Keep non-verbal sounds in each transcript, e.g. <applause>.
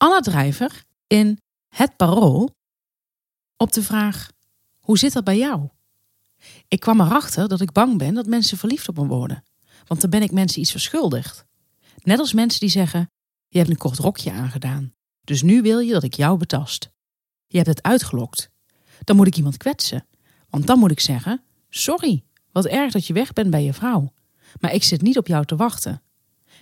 Anna Drijver in Het Parool op de vraag: Hoe zit dat bij jou? Ik kwam erachter dat ik bang ben dat mensen verliefd op me worden. Want dan ben ik mensen iets verschuldigd. Net als mensen die zeggen: Je hebt een kort rokje aangedaan. Dus nu wil je dat ik jou betast. Je hebt het uitgelokt. Dan moet ik iemand kwetsen. Want dan moet ik zeggen: Sorry, wat erg dat je weg bent bij je vrouw. Maar ik zit niet op jou te wachten.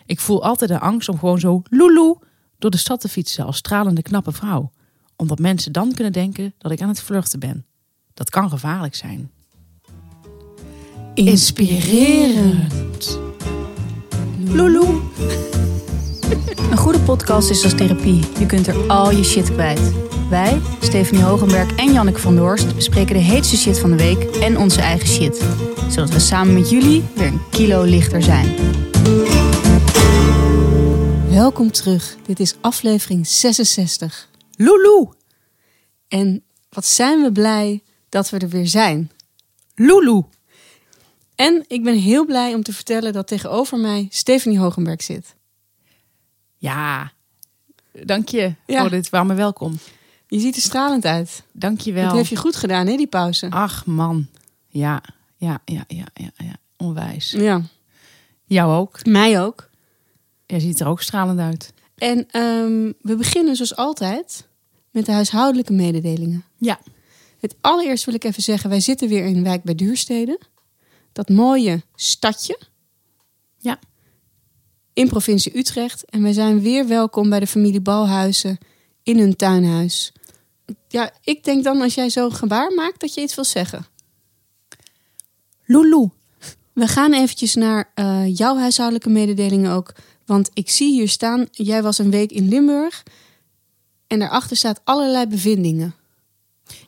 Ik voel altijd de angst om gewoon zo loeloe door de stad te fietsen als stralende knappe vrouw. Omdat mensen dan kunnen denken dat ik aan het vluchten ben. Dat kan gevaarlijk zijn. Inspirerend. Loeloe. <laughs> Een goede podcast is als therapie. Je kunt er al je shit kwijt. Wij, Stephanie Hogenberg en Janneke van Doorst, bespreken de heetste shit van de week en onze eigen shit. Zodat we samen met jullie weer een kilo lichter zijn. Welkom terug. Dit is aflevering 66. Loeloe. En wat zijn we blij dat we er weer zijn. Loeloe. En ik ben heel blij om te vertellen dat tegenover mij Stephanie Hogenberg zit. Ja, dank je Ja. voor dit warme welkom. Je ziet er stralend uit. Dank je Dat wel. heeft je goed gedaan, hè, die pauze? Ach man. Ja, ja, ja, ja, ja, ja. Onwijs. Ja, Jou ook. mij ook. Jij ziet er ook stralend uit. En ehm, we beginnen zoals altijd met de huishoudelijke mededelingen. Ja. Het allereerst wil ik even zeggen, wij zitten weer in Wijk bij Duurstede. Dat mooie stadje. Ja. In provincie Utrecht. En wij zijn weer welkom bij de familie Balhuizen in hun tuinhuis. Ja, ik denk dan als jij zo'n gebaar maakt dat je iets wil zeggen. Loeloe. We gaan eventjes naar eh, jouw huishoudelijke mededelingen ook. Want ik zie hier staan, jij was een week in Limburg. En daarachter staat allerlei bevindingen.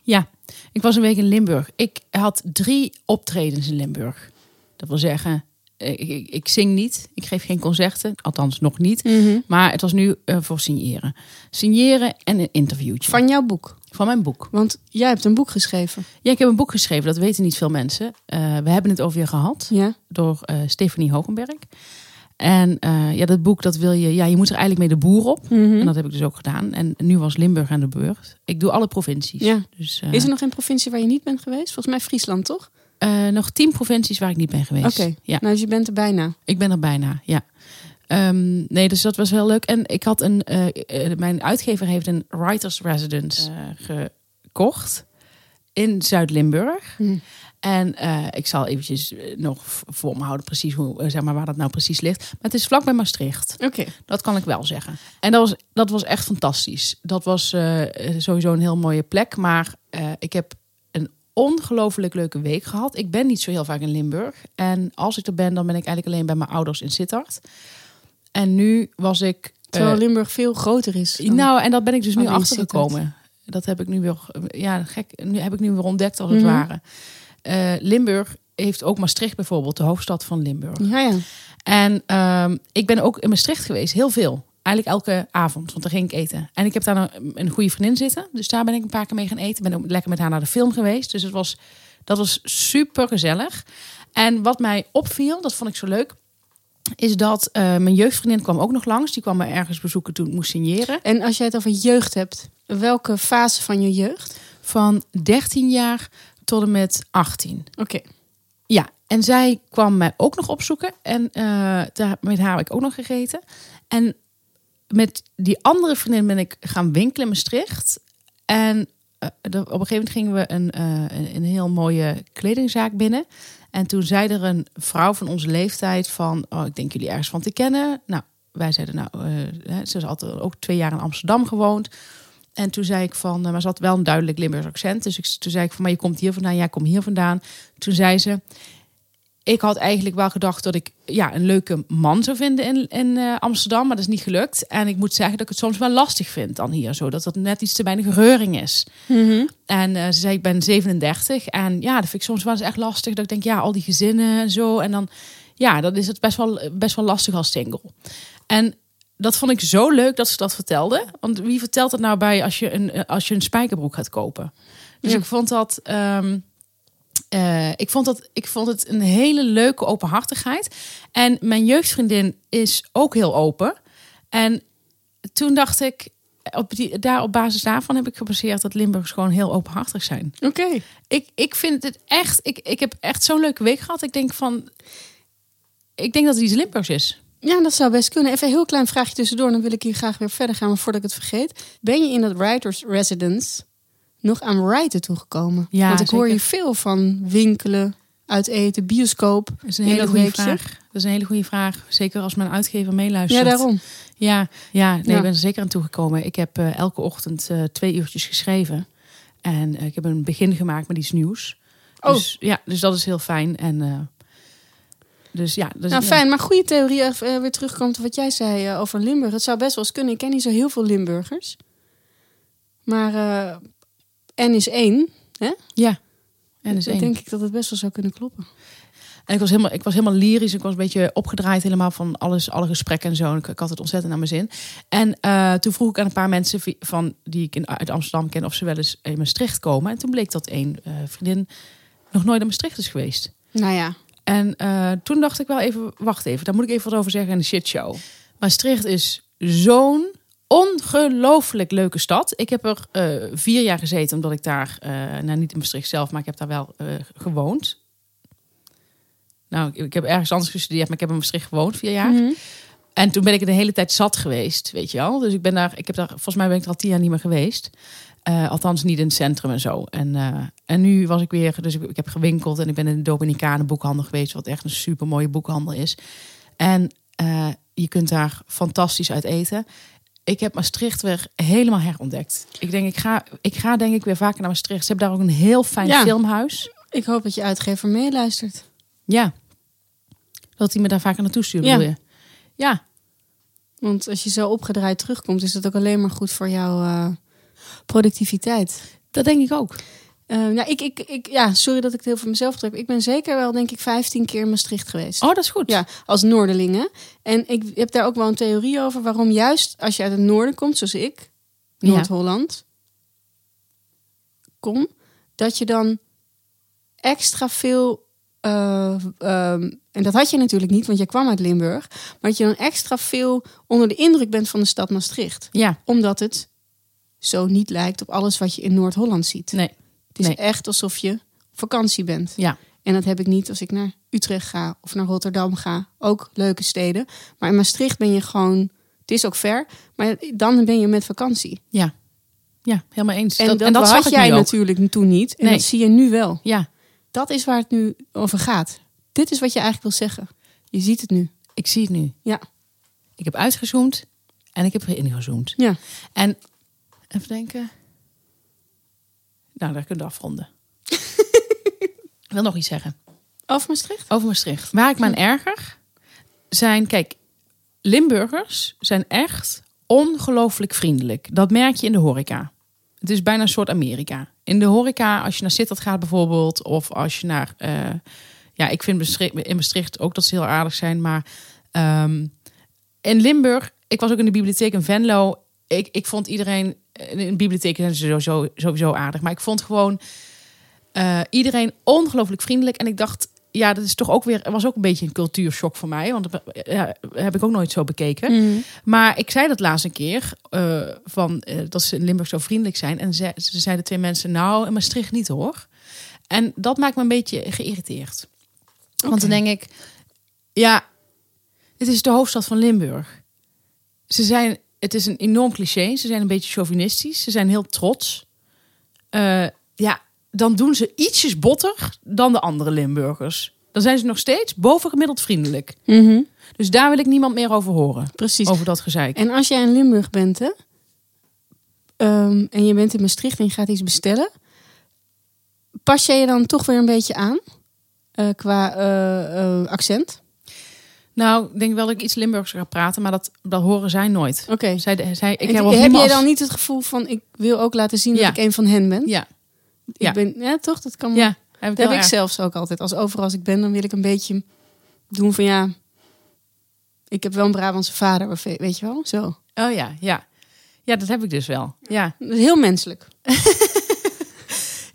Ja, ik was een week in Limburg. Ik had drie optredens in Limburg. Dat wil zeggen, ik, ik, ik zing niet. Ik geef geen concerten. Althans, nog niet. Maar het was nu eh, voor signeren. Signeren en een interviewtje. Van jouw boek. Van mijn boek. Want jij hebt een boek geschreven. Ja, ik heb een boek geschreven. Dat weten niet veel mensen. Eh, we hebben het over je gehad. Ja. Door eh Stefanie Hogenberg. En eh, ja, dat boek, dat wil je... Ja, je moet er eigenlijk mee de boer op. En dat heb ik dus ook gedaan. En nu was Limburg aan de beurt. Ik doe alle provincies. Ja. Dus, eh, Is er nog een provincie waar je niet bent geweest? Volgens mij Friesland, toch? eh, nog tien provincies waar ik niet ben geweest. Oké. Ja. Nou, dus je bent er bijna. Ik ben er bijna, ja. Ehm, nee, dus dat was heel leuk. En ik had een, mijn uitgever heeft een writers residence gekocht in Zuid-Limburg. Hm. En eh, ik zal eventjes eh, nog voor me houden precies hoe, eh, zeg maar, waar dat nou precies ligt. Maar het is vlak bij Maastricht. Oké. Dat kan ik wel zeggen. En dat was, dat was echt fantastisch. Dat was sowieso een heel mooie plek. Maar ik heb een ongelooflijk leuke week gehad. Ik ben niet zo heel vaak in Limburg. En als ik er ben, dan ben ik eigenlijk alleen bij mijn ouders in Sittard. En nu was ik... Terwijl Limburg veel groter is. nou, en dat ben ik dus nu achtergekomen. Dat heb ik nu weer... Ja, gek. Nu heb ik nu weer ontdekt als het Mhm. ware. Eh, Limburg heeft ook Maastricht bijvoorbeeld, de hoofdstad van Limburg. Ja, ja. En ehm, ik ben ook in Maastricht geweest, heel veel. Eigenlijk elke avond, want daar ging ik eten. En ik heb daar een, een goede vriendin zitten. Dus daar ben ik een paar keer mee gaan eten. Ben ook lekker met haar naar de film geweest. Dus het was, dat was super gezellig. En wat mij opviel, dat vond ik zo leuk... is dat eh, mijn jeugdvriendin kwam ook nog langs. Die kwam me ergens bezoeken toen ik moest signeren. En als jij het over jeugd hebt, welke fase van je jeugd? Van 13 jaar tot en met 18. Oké. Ja, en zij kwam mij ook nog opzoeken. En eh, daar, met haar heb ik ook nog gegeten. En met die andere vriendin ben ik gaan winkelen in Maastricht. En eh, op een gegeven moment gingen we een, eh, een, een heel mooie kledingzaak binnen. En toen zei er een vrouw van onze leeftijd van... Oh, ik denk jullie ergens van te kennen. Nou, wij zeiden nou... ze is altijd ook twee jaar in Amsterdam gewoond. En toen zei ik van... eh, maar ze had wel een duidelijk Limburgs accent. Dus ik, toen zei ik van... Maar je komt hier vandaan. Ja, ik kom hier vandaan. Toen zei ze... Ik had eigenlijk wel gedacht dat ik ja, een leuke man zou vinden in, in eh, Amsterdam, maar dat is niet gelukt. En ik moet zeggen dat ik het soms wel lastig vind dan hier zo, dat er net iets te weinig reuring is. En eh, ze zei, ik ben 37 en ja, dat vind ik soms wel eens echt lastig. Dat ik denk, ja, al die gezinnen en zo. En dan, ja, dan is het best wel, best wel lastig als single. En dat vond ik zo leuk dat ze dat vertelde. Want wie vertelt het nou bij als je een, als je een spijkerbroek gaat kopen? Dus Ja. ik vond dat... ehm, eh, ik, vond dat, ik vond het een hele leuke openhartigheid. En mijn jeugdvriendin is ook heel open. En toen dacht ik, op, die, daar, op basis daarvan heb ik gebaseerd dat Limburgers gewoon heel openhartig zijn. Oké. Ik, ik vind het echt, ik, ik heb echt zo'n leuke week gehad. Ik denk van, ik denk dat het iets Limburgs is. Ja, dat zou best kunnen. Even een heel klein vraagje tussendoor. Dan wil ik hier graag weer verder gaan, maar voordat ik het vergeet. Ben je in dat writers residence nog aan writen toegekomen? Ja, Want ik hoor je veel van winkelen, uit eten, bioscoop. Dat is een hele goede weekje. vraag. Dat is een hele goede vraag. Zeker als mijn uitgever meeluistert. Ja, daarom. Ja, ja, nee, Ja. ik ben er zeker aan toegekomen. Ik heb eh, elke ochtend eh, twee uurtjes geschreven. En eh, ik heb een begin gemaakt met iets nieuws. Oh. Dus, ja, dus dat is heel fijn. En, dus ja, dus, Nou, ja. fijn. Maar goede theorie, eh, weer terugkomt op wat jij zei eh, over Limburg. Het zou best wel eens kunnen. Ik ken niet zo heel veel Limburgers. Maar eh N is één. Hè? Ja, en is één. denk ik dat het best wel zou kunnen kloppen. En ik was helemaal, ik was helemaal lyrisch. Ik was een beetje opgedraaid helemaal van alles, alle gesprekken en zo. Ik, ik had het ontzettend naar mijn zin. En toen vroeg ik aan een paar mensen van, die ik in, uit Amsterdam ken... of ze wel eens in Maastricht komen. En toen bleek dat één vriendin nog nooit in Maastricht is geweest. Nou ja. En eh, toen dacht ik wel even, wacht even, daar moet ik even wat over zeggen in de shitshow. Maastricht is zo'n ongelooflijk leuke stad. Ik heb er eh, vier jaar gezeten, omdat ik daar, eh, nou niet in Maastricht zelf, maar ik heb daar wel gewoond. Nou, ik, heb ergens anders gestudeerd, maar ik heb in Maastricht gewoond vier jaar. Mhm. En toen ben ik er de hele tijd zat geweest, weet je wel. Dus ik ben daar, ik heb daar, volgens mij ben ik er al tien jaar niet meer geweest. Eh, althans niet in het centrum en zo. En, eh, en nu was ik weer, dus ik, ik heb gewinkeld en ik ben in de Dominicanen boekhandel geweest, wat echt een super mooie boekhandel is. En eh, je kunt daar fantastisch uit eten. Ik heb Maastricht weer helemaal herontdekt. Ik denk, ik ga, ik ga denk ik weer vaker naar Maastricht. Ze hebben daar ook een heel fijn Ja. filmhuis. Ik hoop dat je uitgever meeluistert. Ja. Dat hij me daar vaker naartoe stuurt, Ja. bedoel je? Ja. Want als je zo opgedraaid terugkomt, is dat ook alleen maar goed voor jouw eh, productiviteit. Dat denk ik ook. Eh, nou, ik, ik, ik, ja, sorry dat ik het heel voor mezelf trek. Ik ben zeker wel, denk ik, 15 keer in Maastricht geweest. Oh, dat is goed. Ja, als Noorderlingen. En ik heb daar ook wel een theorie over waarom juist als je uit het noorden komt, zoals ik, Ja. Noord-Holland, kom, dat je dan extra veel. eh, ehm, en dat had je natuurlijk niet, want je kwam uit Limburg. Maar dat je dan extra veel onder de indruk bent van de stad Maastricht. Ja, Omdat het zo niet lijkt op alles wat je in Noord-Holland ziet. nee. Het is nee. echt alsof je op vakantie bent. Ja. En dat heb ik niet als ik naar Utrecht ga of naar Rotterdam ga. Ook leuke steden. Maar in Maastricht ben je gewoon. Het is ook ver, maar dan ben je met vakantie. Ja. Ja, helemaal eens. En dat, zag jij natuurlijk toen niet. En Nee. dat zie je nu wel. Ja, Dat is waar het nu over gaat. Dit is wat je eigenlijk wil zeggen. Je ziet het nu. ik zie het nu. Ja. Ik heb uitgezoomd en ik heb erin gezoomd. Ja. En even denken. Nou, daar kunnen we afronden. <laughs> ik wil nog iets zeggen. Over Maastricht? Over Maastricht. Waar ik me aan erger zijn, kijk, Limburgers zijn echt ongelooflijk vriendelijk. Dat merk je in de horeca. Het is bijna een soort Amerika. In de horeca, als je naar Sittard gaat bijvoorbeeld, of als je naar, eh, ja, ik vind Maastricht, in Maastricht ook dat ze heel aardig zijn, maar ehm, in Limburg, ik was ook in de bibliotheek in Venlo. Ik, ik vond iedereen, in de bibliotheek zijn ze sowieso, sowieso aardig, maar ik vond gewoon eh, iedereen ongelooflijk vriendelijk. En ik dacht, ja, dat is toch ook weer, was ook een beetje een cultuurshock voor mij. Want dat ja, heb ik ook nooit zo bekeken. Maar ik zei dat laatst een keer, eh, van, eh, dat ze in Limburg zo vriendelijk zijn. En ze, ze zeiden twee mensen, nou, in Maastricht niet hoor. En dat maakt me een beetje geïrriteerd. Want dan denk ik, ja, het is de hoofdstad van Limburg. Ze zijn, het is een enorm cliché. Ze zijn een beetje chauvinistisch. Ze zijn heel trots. Eh, ja, dan doen ze ietsjes botter dan de andere Limburgers. Dan zijn ze nog steeds bovengemiddeld vriendelijk. Mhm. Dus daar wil ik niemand meer over horen. Precies. Over dat gezeik. En als jij in Limburg bent, hè, ehm, en je bent in Maastricht en je gaat iets bestellen, pas jij je dan toch weer een beetje aan eh, qua eh, accent? Nou, ik denk wel dat ik iets Limburgs ga praten, maar dat, dat horen zij nooit. Oké. Zij, zij, ik heb, heb jij als- dan niet het gevoel van ik wil ook laten zien Ja. dat ik een van hen ben? Ja, ik ja. ben ja, toch? Dat kan. ja heb ik dat heb ik zelfs ook altijd. Als overal als ik ben, dan wil ik een beetje doen van ja. Ik heb wel een Brabantse vader, of weet je wel? Zo. Oh ja, ja. Ja, dat heb ik dus wel. Ja. Dat is heel menselijk. <laughs>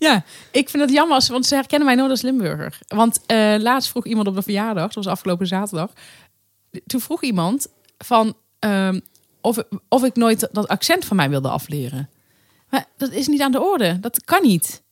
Ja, ik vind het jammer, als, want ze herkennen mij nooit als Limburger. Want eh, laatst vroeg iemand op de verjaardag, dat was afgelopen zaterdag. Toen vroeg iemand van, ehm, of, of ik nooit dat accent van mij wilde afleren. Maar dat is niet aan de orde. Dat kan niet.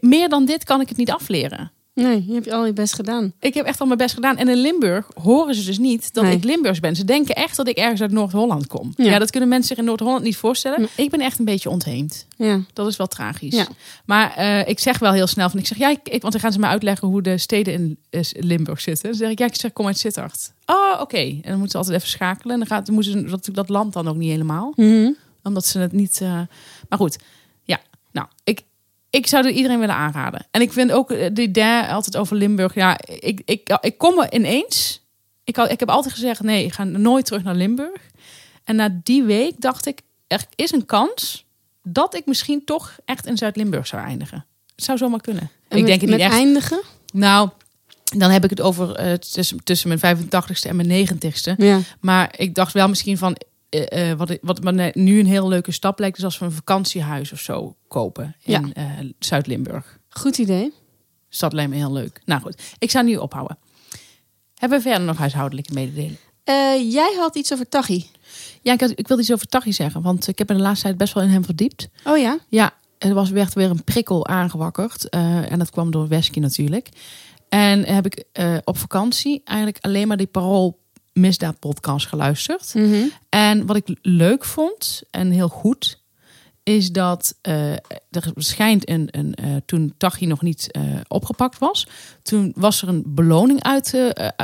Meer dan dit kan ik het niet afleren. Nee, je hebt al je best gedaan. Ik heb echt al mijn best gedaan. En in Limburg horen ze dus niet dat Nee. ik Limburgs ben. Ze denken echt dat ik ergens uit Noord-Holland kom. Ja. Ja. dat kunnen mensen zich in Noord-Holland niet voorstellen. Ik ben echt een beetje ontheemd. Ja. Dat is wel tragisch. Ja. Maar eh, ik zeg wel heel snel van, ik zeg ja, ik, want dan gaan ze me uitleggen hoe de steden in eh, Limburg zitten. Dan zeg ik ja, ik zeg kom uit Sittard. Oh, oké. En dan moeten ze altijd even schakelen. En dan gaat, moeten ze dat, dat land dan ook niet helemaal, Mhm. omdat ze het niet. eh, maar goed, ja. Nou, ik, ik zou het iedereen willen aanraden. En ik vind ook eh, de idee altijd over Limburg. Ja, ik, ik, ik kom er ineens. Ik, had, ik heb altijd gezegd nee, ik ga nooit terug naar Limburg. En na die week dacht ik, er is een kans dat ik misschien toch echt in Zuid-Limburg zou eindigen. Het zou zomaar kunnen. En ik met, denk het niet met echt. eindigen? Nou, dan heb ik het over eh, tussen, tussen mijn 85ste en mijn 90ste. Ja. Maar ik dacht wel misschien van, eh, wat, wat me nu een heel leuke stap lijkt, is als we een vakantiehuis of zo kopen in eh, Zuid-Limburg. Goed idee. Dus dat lijkt me heel leuk. Nou goed, ik zou nu ophouden. Hebben we verder nog huishoudelijke mededelingen? Eh, jij had iets over Tachi. Ja, ik, had, ik wilde iets over Tachi zeggen, want ik heb me de laatste tijd best wel in hem verdiept. Oh ja? Ja, er was, werd weer een prikkel aangewakkerd. en dat kwam door Wesky natuurlijk. En heb ik op vakantie eigenlijk alleen maar die Parool Misdaad podcast geluisterd. Mhm. En wat ik leuk vond en heel goed, is dat eh, er schijnt een, een eh, toen Tachi nog niet eh, opgepakt was, toen was er een beloning uit,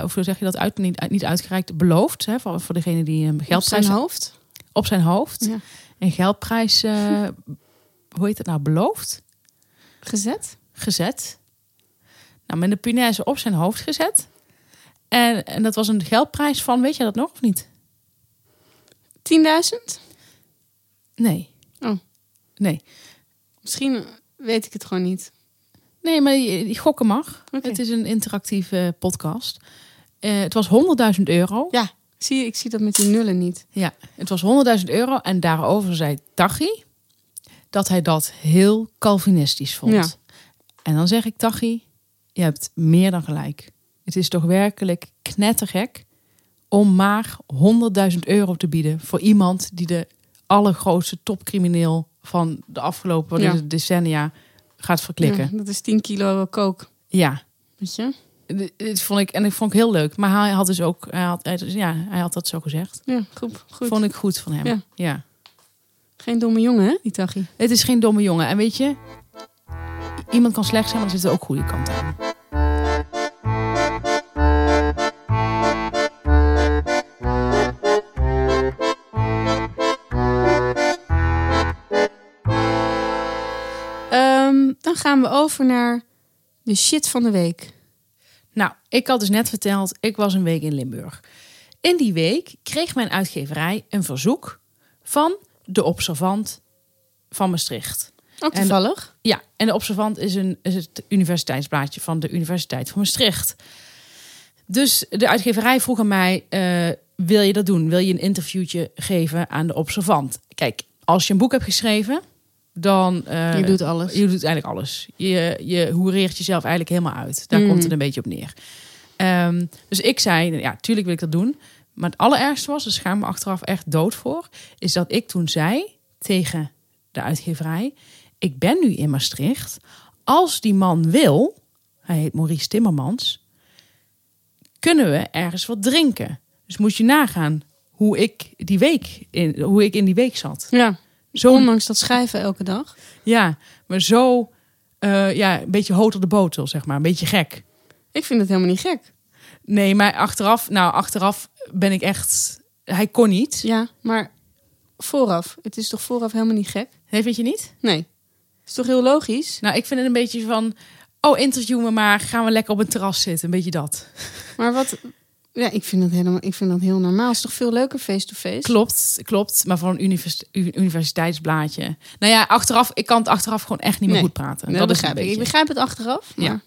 of hoe zeg je dat uit, niet, niet uitgereikt, beloofd hè, voor, voor degene die een Op geldprijs zijn hoofd. op zijn hoofd, Ja. een geldprijs, <laughs> hoe heet het nou, beloofd, Gezet. gezet. Nou, met de punaise op zijn hoofd gezet. En, en dat was een geldprijs van, weet je dat nog of niet? 10.000? Nee. Oh. Nee. Misschien weet ik het gewoon niet. Nee, maar die gokken mag. Oké. Het is een interactieve podcast. Eh, het was 100.000 euro. Ja, zie je, ik zie dat met die nullen niet. Ja, het was 100.000 euro. En daarover zei Tachi dat hij dat heel Calvinistisch vond. Ja. En dan zeg ik, Tachi, je hebt meer dan gelijk. Het is toch werkelijk knettergek om maar 100.000 euro te bieden voor iemand die de allergrootste topcrimineel van de afgelopen Ja. decennia gaat verklikken. Ja, dat is 10 kilo kook. ja. Weet je? Dit- vond ik en ik vond ik heel leuk. Maar hij had dus ook, hij had, hij- ja, hij had dat zo gezegd. Ja, goed. goed. Vond ik goed van hem. Ja. ja. Geen domme jongen, hè, die Tachi? Het is geen domme jongen. En weet je, iemand kan slecht zijn, maar er zitten ook goede kanten aan. Dan gaan we over naar de shit van de week. Nou, ik had dus net verteld, ik was een week in Limburg. In die week kreeg mijn uitgeverij een verzoek van de Observant van Maastricht. Ook En- toevallig. Ja, en de Observant is, een, is het universiteitsblaadje van de Universiteit van Maastricht. Dus de uitgeverij vroeg aan mij, eh, wil je dat doen? Wil je een interviewtje geven aan de Observant? Kijk, als je een boek hebt geschreven, dan... eh, je doet alles. je doet eigenlijk alles. Je, je hoereert jezelf eigenlijk helemaal uit. Daar Mm. komt het een beetje op neer. Ehm, dus ik zei, ja, tuurlijk wil ik dat doen. Maar het allerergste was, daar schaam ik me achteraf echt dood voor... is dat ik toen zei tegen de uitgeverij... ik ben nu in Maastricht. Als die man wil, hij heet Maurice Timmermans... kunnen we ergens wat drinken. Dus moet je nagaan hoe ik, die week in, hoe ik in die week zat. Ja, Zo ondanks dat schrijven elke dag. ja, maar zo eh, ja, een beetje hoter de botel, zeg maar. Een beetje gek. Ik vind het helemaal niet gek. Nee, maar achteraf, nou, achteraf ben ik echt. Hij kon niet. Ja, maar vooraf. Het is toch vooraf helemaal niet gek? Nee, vind je niet? Nee. is toch heel logisch? Nou, ik vind het een beetje van. Oh, interview me maar. Gaan we lekker op een terras zitten. Een beetje dat. Maar wat... Ja, ik vind dat, helemaal, ik vind dat heel normaal. Het is toch veel leuker face-to-face? Klopt, klopt. Maar voor een universiteitsblaadje. Nou ja, achteraf, ik kan het achteraf gewoon echt niet meer Nee. goed praten. Nee, dat begrijp ik. Ik begrijp het achteraf. Maar... Ja.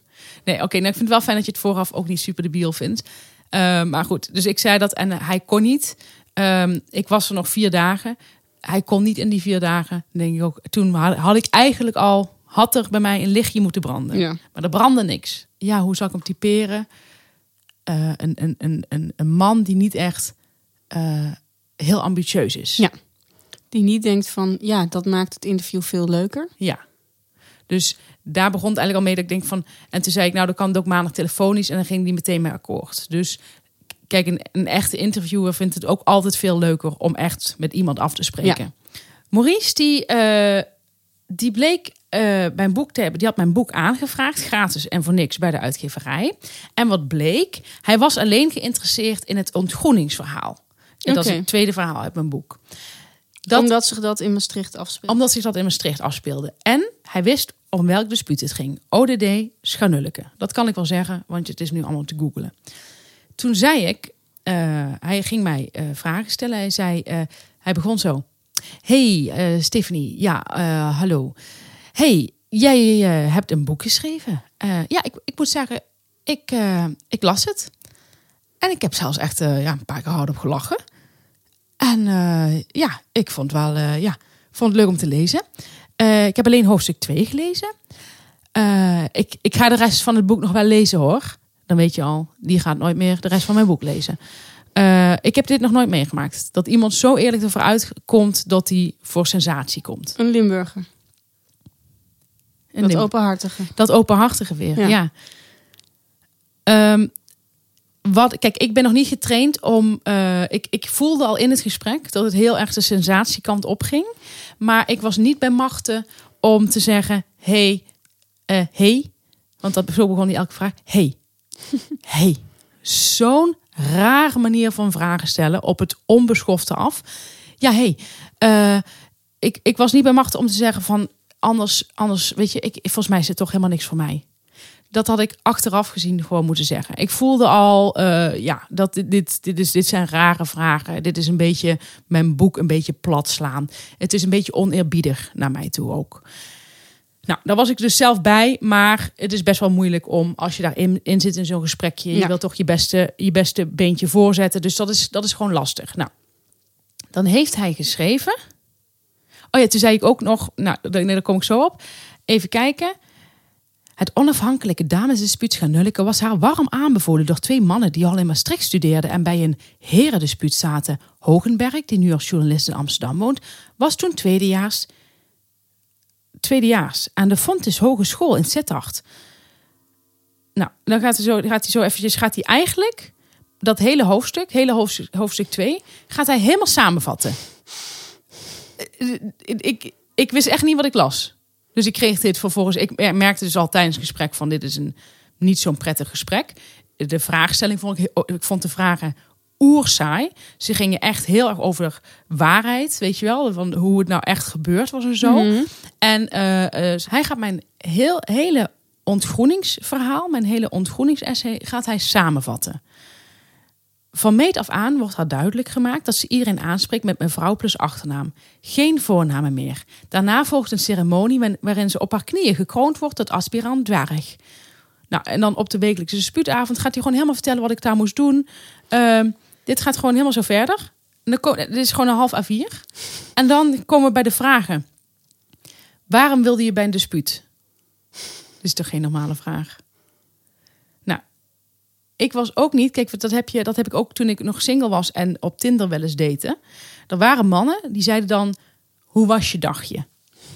Nee, oké. nou, ik vind het wel fijn dat je het vooraf ook niet super debiel vindt. Eh, maar goed, dus ik zei dat en hij kon niet. Ehm, ik was er nog vier dagen. Hij kon niet in die vier dagen. Denk ik ook. Toen had, had ik eigenlijk al, had er bij mij een lichtje moeten branden. Ja. Maar er brandde niks. Ja, hoe zou ik hem typeren? Eh, een, een, een, een, een man die niet echt eh, heel ambitieus is. Ja. Die niet denkt van, ja, dat maakt het interview veel leuker. Ja. Dus daar begon het eigenlijk al mee dat ik denk van... En toen zei ik, nou, dan kan het ook maandag telefonisch. En dan ging die meteen mee akkoord. Dus kijk, een, een echte interviewer vindt het ook altijd veel leuker... om echt met iemand af te spreken. Maurice, die, eh, die bleek eh, mijn boek te hebben. Die had mijn boek aangevraagd, gratis en voor niks bij de uitgeverij. En wat bleek? Hij was alleen geïnteresseerd in het ontgroeningsverhaal. En dat is het tweede verhaal uit mijn boek. Dat, Omdat zich dat in Maastricht afspeelt. omdat zich dat in Maastricht afspeelde. En hij wist om welk dispuut het ging. ODD Schanulleke. Dat kan ik wel zeggen, want het is nu allemaal te googelen. Toen zei ik, eh, hij ging mij eh, vragen stellen. Hij zei, hij begon zo. Hey Stephanie, ja, hallo. Hey, jij eh, hebt een boek geschreven. Eh, ja, ik, ik moet zeggen, ik, eh, ik las het. En ik heb zelfs echt ja, een paar keer hard op gelachen. En ja, ik vond, wel, ja, vond het leuk om te lezen. Ik heb alleen hoofdstuk 2 gelezen. Ik, ik ga de rest van het boek nog wel lezen hoor. Dan weet je al, die gaat nooit meer de rest van mijn boek lezen. Ik heb dit nog nooit meegemaakt. Dat iemand zo eerlijk ervoor uitkomt dat hij voor sensatie komt. Een Limburger. En Dat openhartige. Dat openhartige weer, ja. Ja. Ehm, wat, kijk, ik ben nog niet getraind om. eh, ik, ik voelde al in het gesprek dat het heel erg de sensatiekant opging. Maar ik was niet bij machten om te zeggen: hey, eh, hey. Want dat, zo begon hij elke vraag. Hey, <laughs> hey. Zo'n rare manier van vragen stellen op het onbeschofte af. Ja, hey. eh, ik, ik was niet bij machten om te zeggen van anders, anders weet je, ik, volgens mij is het toch helemaal niks voor mij. Dat had ik achteraf gezien gewoon moeten zeggen. Ik voelde al, eh, ja, dat dit, dit, dit, is, dit zijn rare vragen. Dit is een beetje mijn boek een beetje plat slaan. Het is een beetje oneerbiedig naar mij toe ook. Nou, daar was ik dus zelf bij, maar het is best wel moeilijk om als je daarin in zit in zo'n gesprekje. Je wil toch je beste, je beste beentje voorzetten. Dus dat is, dat is gewoon lastig. Nou, dan heeft hij geschreven. Oh ja, toen zei ik ook nog, nou, daar, kom ik zo op. Even kijken. Het onafhankelijke damesdispuut Schanulleke was haar warm aanbevolen door twee mannen die al in Maastricht studeerden en bij een herendispuut zaten. Hogenberg, die nu als journalist in Amsterdam woont, was toen tweedejaars, tweedejaars aan de Fontis Hogeschool in Sittard. Nou, dan gaat hij zo, gaat hij zo eventjes, gaat hij eigenlijk dat hele hoofdstuk, hele hoofdstuk, hoofdstuk 2, gaat hij helemaal samenvatten. Eh, Ik, ik wist echt niet wat ik las. Dus ik kreeg dit vervolgens. Ik merkte dus al tijdens het gesprek van dit is een niet zo'n prettig gesprek. De vraagstelling vond ik, heel- ik vond de vragen oerzaai. Ze gingen echt heel erg over waarheid, weet je wel, van hoe het nou echt gebeurd was en zo. En eh, eh, hij gaat mijn heel, hele ontgroeningsverhaal, mijn hele ontgroeningsessay, gaat hij samenvatten. Van meet af aan wordt haar duidelijk gemaakt dat ze iedereen aanspreekt met mevrouw plus achternaam. Geen voornamen meer. Daarna volgt een ceremonie waarin ze op haar knieën gekroond wordt tot aspirant dwerg. Nou, en dan op de wekelijkse dispuutavond gaat hij gewoon helemaal vertellen wat ik daar moest doen. Ehm, dit gaat gewoon helemaal zo verder. Dit is gewoon een half A4. En dan komen we bij de vragen. Waarom wilde je bij een dispuut? Dit is toch geen normale vraag? Ik was ook niet. Kijk, dat heb, je, dat heb ik ook toen ik nog single was en op Tinder wel eens daten. Er waren mannen die zeiden dan: Hoe was je dagje?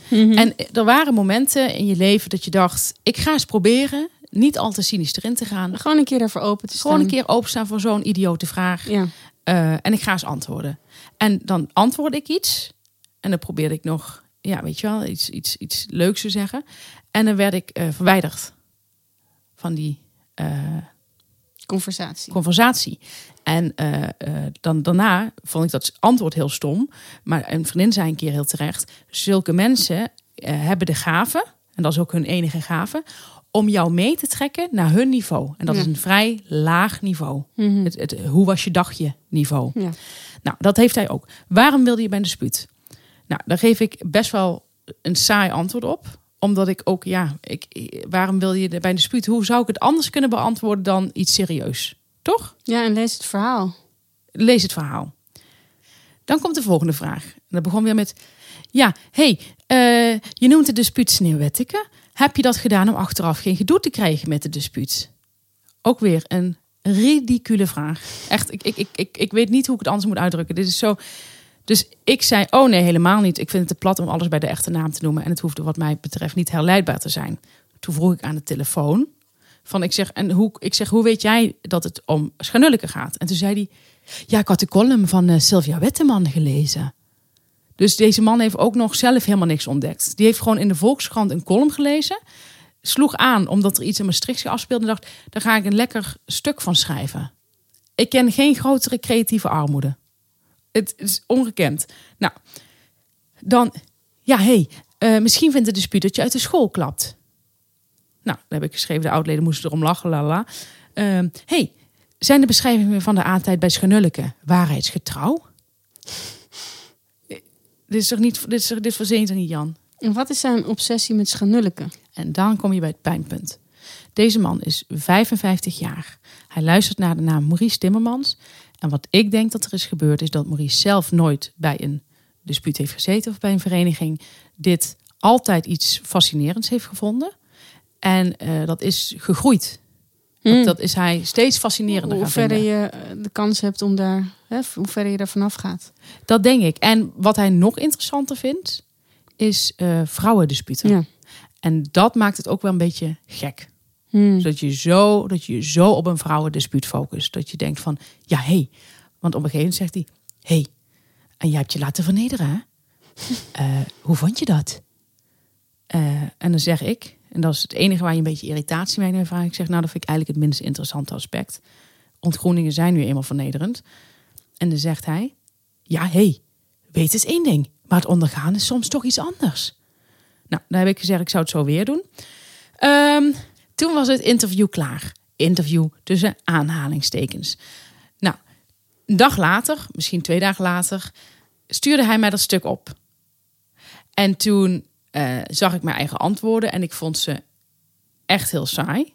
En er waren momenten in je leven dat je dacht: Ik ga eens proberen niet al te cynisch erin te gaan. Gewoon een keer daarvoor open te staan. Gewoon een keer openstaan voor zo'n idiote vraag. Ja. Eh, en ik ga eens antwoorden. En dan antwoordde ik iets. En dan probeerde ik nog, ja, weet je wel, iets, iets, iets leuks te zeggen. En dan werd ik eh, verwijderd van die eh, Conversatie. conversatie. En eh, eh, dan, daarna vond ik dat antwoord heel stom. Maar een vriendin zei een keer heel terecht: zulke mensen eh, hebben de gave, en dat is ook hun enige gave, om jou mee te trekken naar hun niveau. En dat Ja. is een vrij laag niveau. Mhm. Het, het, hoe was je dagje niveau. Ja. Nou, dat heeft hij ook. Waarom wilde je bij een dispuut? Nou, daar geef ik best wel een saai antwoord op. Omdat ik ook, ja, ik, waarom wil je bij een dispuut? Hoe zou ik het anders kunnen beantwoorden dan iets serieus? Toch? ja, en lees het verhaal. Lees het verhaal. Dan komt de volgende vraag. En dat begon weer met... Ja, hey, eh, je noemt het dispuut Sneeuwwettige. Heb je dat gedaan om achteraf geen gedoe te krijgen met het dispuut? Ook weer een ridicule vraag. Echt, ik, ik, ik, ik, ik weet niet hoe ik het anders moet uitdrukken. Dit is zo. Dus ik zei, oh nee, helemaal niet. Ik vind het te plat om alles bij de echte naam te noemen. En het hoefde wat mij betreft niet herleidbaar te zijn. Toen vroeg ik aan de telefoon. Van, ik, zeg, en hoe, ik zeg, hoe weet jij dat het om Schanulleke gaat? En toen zei hij, ja, ik had de column van eh, Sylvia Wetteman gelezen. Dus deze man heeft ook nog zelf helemaal niks ontdekt. Die heeft gewoon in de Volkskrant een column gelezen. Sloeg aan omdat er iets in Maastricht afspeelde. En dacht, daar ga ik een lekker stuk van schrijven. Ik ken geen grotere creatieve armoede. Het is ongekend. Nou, dan, ja, hé, hey, uh, misschien vindt de dispuut dat je uit de school klapt. Nou, dan heb ik geschreven, de oudleden moesten erom lachen, lala. Uh, hey, zijn de beschrijvingen van de aantijd bij Schanulleke waarheidsgetrouw? Dit is toch niet, dit is, dit verzint er niet, Jan? En wat is zijn obsessie met Schanulleke? En dan kom je bij het pijnpunt. Deze man is 55 jaar. Hij luistert naar de naam Maurice Timmermans. En wat ik denk dat er is gebeurd, is dat Maurice zelf nooit bij een dispuut heeft gezeten of bij een vereniging. Dit altijd iets fascinerends heeft gevonden. En uh, dat is gegroeid. Mm. Dat, dat, is hij steeds fascinerender Hoe verder je de kans hebt om daar, hè, hoe verder je daar vanaf gaat. Dat denk ik. En wat hij nog interessanter vindt, is uh, vrouwendisputen. Ja. En dat maakt het ook wel een beetje gek. Mm. Dat, je zo, dat je zo op een vrouwendispuut focust. Dat je denkt van, ja hé. Hey. Want op een gegeven moment zegt hij, hé, hey, en jij hebt je laten vernederen hè? uh, <laughs> hoe vond je dat? Uh, en dan zeg ik, en dat is het enige waar je een beetje irritatie mee hebt. Ik zeg, nou, dat vind ik eigenlijk het minst interessante aspect. Ontgroeningen zijn nu eenmaal vernederend. En dan zegt hij, ja, hé, hey, weet eens één ding. Maar het ondergaan is soms toch iets anders. Nou, dan heb ik gezegd, ik zou het zo weer doen. Um, toen was het interview klaar. Interview tussen aanhalingstekens. Nou, een dag later, misschien twee dagen later, stuurde hij mij dat stuk op. En toen uh, zag ik mijn eigen antwoorden en ik vond ze echt heel saai.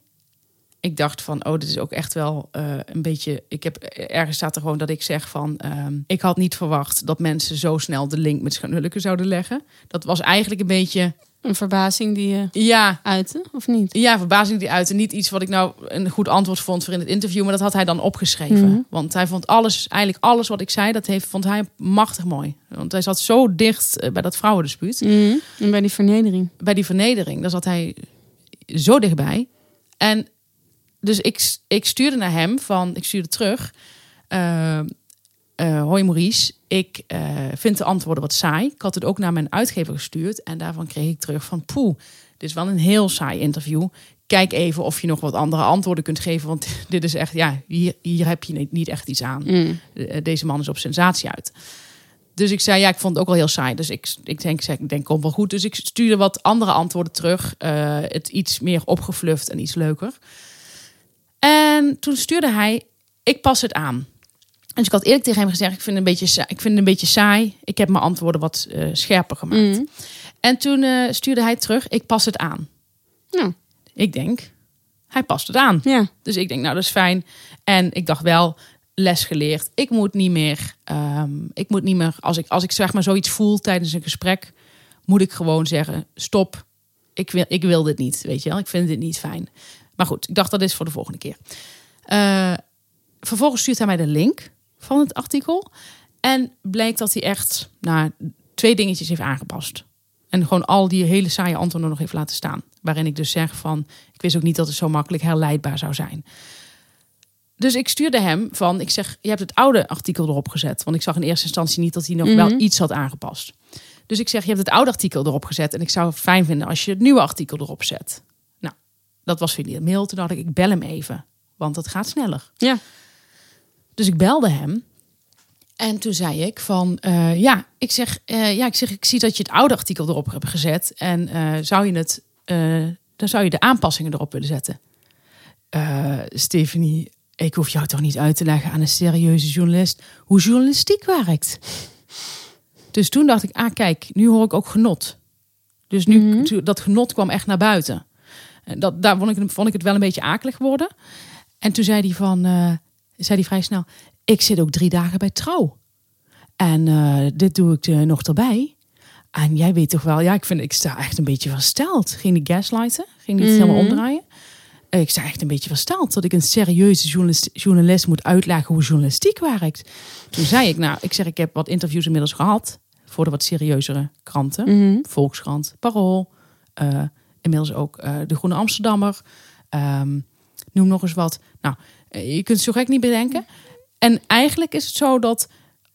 Ik dacht van, oh, dit is ook echt wel uh, een beetje. Ik heb ergens staat er gewoon dat ik zeg van, um, ik had niet verwacht dat mensen zo snel de link met Schanulke zouden leggen. Dat was eigenlijk een beetje een verbazing die je ja. uitte, of niet? Ja, verbazing die uitte. Niet iets wat ik nou een goed antwoord vond voor in het interview, maar dat had hij dan opgeschreven. Mm -hmm. Want hij vond alles, eigenlijk alles wat ik zei, dat heeft, vond hij machtig mooi. Want hij zat zo dicht eh, bij dat vrouwendispuut. Mm -hmm. En bij die vernedering. Bij die vernedering, daar zat hij zo dichtbij. En dus ik, ik stuurde naar hem van, ik stuurde terug. Uh, uh, hoi Maurice, ik uh, vind de antwoorden wat saai. Ik had het ook naar mijn uitgever gestuurd en daarvan kreeg ik terug van poeh, dit is wel een heel saai interview. Kijk even of je nog wat andere antwoorden kunt geven, want <laughs> dit is echt, ja, hier, hier heb je niet echt iets aan. Mm. Deze man is op sensatie uit. Dus ik zei, ja, ik vond het ook wel heel saai. Dus ik, ik denk, ik denk, kom wel goed. Dus ik stuurde wat andere antwoorden terug. Uh, het iets meer opgefluft en iets leuker. En toen stuurde hij, ik pas het aan. Dus ik had eerlijk tegen hem gezegd, ik vind het een beetje, ik vind het een beetje saai. Ik heb mijn antwoorden wat uh, scherper gemaakt. Mm. En toen uh, stuurde hij terug, ik pas het aan. Nou. Ik denk, hij past het aan. Ja. Dus ik denk, nou dat is fijn. En ik dacht wel, les geleerd. Ik moet niet meer, um, ik moet niet meer, als ik, als ik zeg maar zoiets voel tijdens een gesprek, moet ik gewoon zeggen, stop. Ik wil, ik wil dit niet, weet je wel. Ik vind dit niet fijn. Maar goed, ik dacht dat is voor de volgende keer. Uh, vervolgens stuurt hij mij de link van het artikel. En blijkt dat hij echt nou, twee dingetjes heeft aangepast. En gewoon al die hele saaie antwoorden nog heeft laten staan. Waarin ik dus zeg van, ik wist ook niet dat het zo makkelijk herleidbaar zou zijn. Dus ik stuurde hem van, ik zeg, je hebt het oude artikel erop gezet. Want ik zag in eerste instantie niet dat hij nog mm -hmm. wel iets had aangepast. Dus ik zeg, je hebt het oude artikel erop gezet. En ik zou het fijn vinden als je het nieuwe artikel erop zet. Nou, dat was via de mail. Toen dacht ik, ik bel hem even. Want het gaat sneller. Ja. Dus ik belde hem. En toen zei ik van, uh, ja, ik zeg, uh, ja, ik zeg, ik zie dat je het oude artikel erop hebt gezet. En uh, zou je het, dan zou je de aanpassingen erop willen zetten. Stephanie, ik hoef jou toch niet uit te leggen aan een serieuze journalist hoe journalistiek werkt. Dus toen dacht ik, ah kijk, nu hoor ik ook genot. Dus nu, mm -hmm. dat genot kwam echt naar buiten. Dat, daar vond ik, vond ik het wel een beetje akelig worden. En toen zei hij van, zei hij vrij snel, ik zit ook drie dagen bij trouw. En uh, dit doe ik uh, nog erbij. En jij weet toch wel, ja, ik vind, ik sta echt een beetje versteld. Ging die gaslighten? Ging die mm -hmm. helemaal omdraaien? eh, ik sta echt een beetje versteld dat ik een serieuze journalist, journalist moet uitleggen hoe journalistiek werkt. Toen zei ik, nou, ik zeg, ik heb wat interviews inmiddels gehad voor de wat serieuzere kranten. Mhm. Volkskrant, Parool, eh, inmiddels ook eh, de Groene Amsterdammer. Ehm, noem nog eens wat. Nou, eh, je kunt het zo gek niet bedenken. En eigenlijk is het zo dat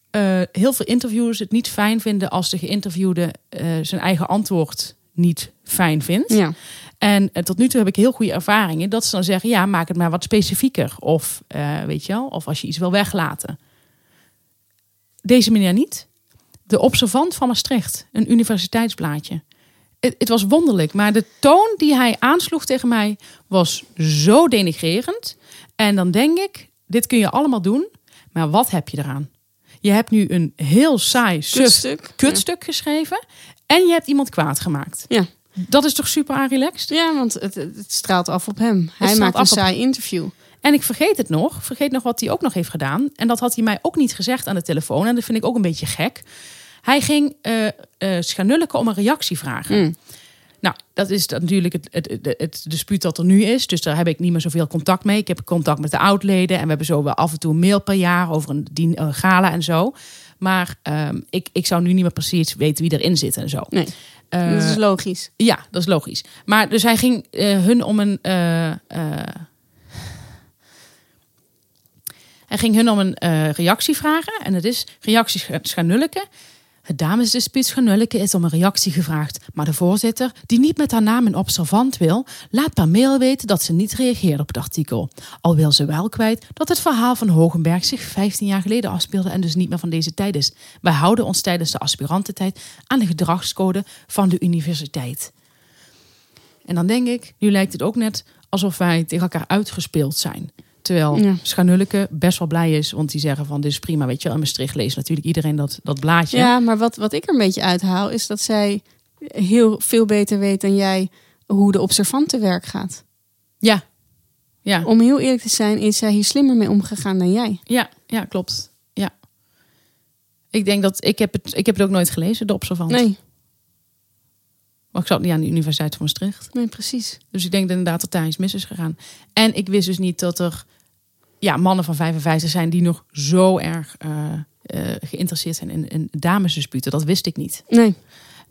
eh, heel veel interviewers het niet fijn vinden als de geïnterviewde eh, zijn eigen antwoord niet fijn vindt. Ja. En tot nu toe heb ik heel goede ervaringen dat ze dan zeggen: ja, maak het maar wat specifieker. Of weet je wel, of als je iets wil weglaten. Deze meneer niet. De observant van Maastricht, een universiteitsblaadje. Het, het was wonderlijk, maar de toon die hij aansloeg tegen mij was zo denigrerend. En dan denk ik: dit kun je allemaal doen, maar wat heb je eraan? Je hebt nu een heel saai, suf Kutstuk. kutstuk geschreven en je hebt iemand kwaad gemaakt. Ja. Dat is toch super relaxed? Ja, want het, het straalt af op hem. Hij maakt een op- saai interview. En ik vergeet het nog. Vergeet nog wat hij ook nog heeft gedaan. En dat had hij mij ook niet gezegd aan de telefoon. En dat vind ik ook een beetje gek. Hij ging eh eh schanulken om een reactie vragen. Mm. Nou, dat is natuurlijk het, het, het, het dispuut dat er nu is. Dus daar heb ik niet meer zoveel contact mee. Ik heb contact met de oudleden. En we hebben zo wel af en toe een mail per jaar over een, dien, een gala en zo. Maar ehm, ik, ik zou nu niet meer precies weten wie erin zit en zo. Nee, Eh, dat is logisch. ja, dat is logisch. Maar dus hij ging eh, hun om een. eh, eh, hij ging hun om een reactie vragen. En het is reactie Scha- Schanulke. Het damesdispuut Schanulke is om een reactie gevraagd. Maar de voorzitter, die niet met haar naam een observant wil, laat per mail weten dat ze niet reageert op het artikel. Al wil ze wel kwijt dat het verhaal van Hogenberg zich 15 jaar geleden afspeelde en dus niet meer van deze tijd is. Wij houden ons tijdens de aspirantentijd aan de gedragscode van de universiteit. En dan denk ik, nu lijkt het ook net alsof wij tegen elkaar uitgespeeld zijn. Terwijl Ja. Best wel blij is, want die zeggen van dit is prima, weet je wel. In Maastricht leest natuurlijk iedereen dat, dat blaadje. Ja, maar wat, wat ik er een beetje uithaal is dat zij heel veel beter weet dan jij hoe de observant te werk gaat. ja. Ja, Om heel eerlijk te zijn, is zij hier slimmer mee omgegaan dan jij. ja, ja, klopt. Ja. Ik denk dat, ik heb, het, ik heb het ook nooit gelezen, de observant. Nee, Maar ik zat niet aan de Universiteit van Maastricht. nee, precies. Dus ik denk dat inderdaad dat daar iets mis is gegaan. En ik wist dus niet dat er ja, mannen van 55 zijn die nog zo erg eh, eh, geïnteresseerd zijn in, in damesdisputen. Dat wist ik niet. Nee,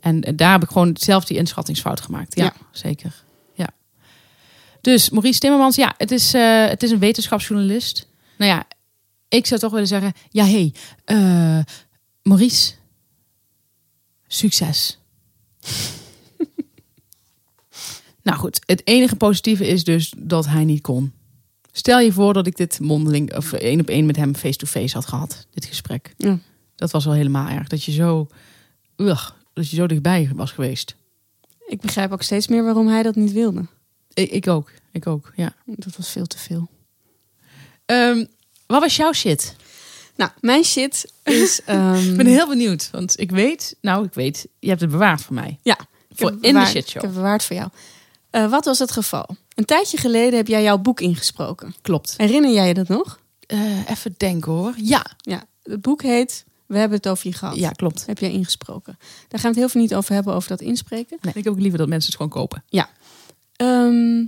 En daar heb ik gewoon zelf die inschattingsfout gemaakt. Ja, Ja. zeker. Ja. Dus Maurice Timmermans, ja, het is, eh, het is een wetenschapsjournalist. Nou ja, ik zou toch willen zeggen, ja hé, hey, Maurice, succes. Nou goed, het enige positieve is dus dat hij niet kon. Stel je voor dat ik dit mondeling of één op één met hem face-to-face had gehad, dit gesprek. Ja. Dat was wel helemaal erg. Dat je zo, ugh, dat je zo dichtbij was geweest. ik begrijp ook steeds meer waarom hij dat niet wilde. Ik, ik ook, ik ook, ja. Dat was veel te veel. Ehm, wat was jouw shit? Nou, mijn shit is... <laughs> ehm, Ik ben heel benieuwd, want ik weet, nou ik weet, je hebt het bewaard voor mij. Ja, Voor in de bewaard- shitshow. Ik heb het bewaard voor jou. Eh, wat was het geval? Een tijdje geleden heb jij jouw boek ingesproken. Klopt. Herinner jij je dat nog? Eh, even denken hoor. Ja, Ja, het boek heet We hebben het over je gehad. ja klopt. Heb jij ingesproken. Daar gaan we het heel veel niet over hebben, over dat inspreken. Nee, ik heb ook liever dat mensen het gewoon kopen. Ehm,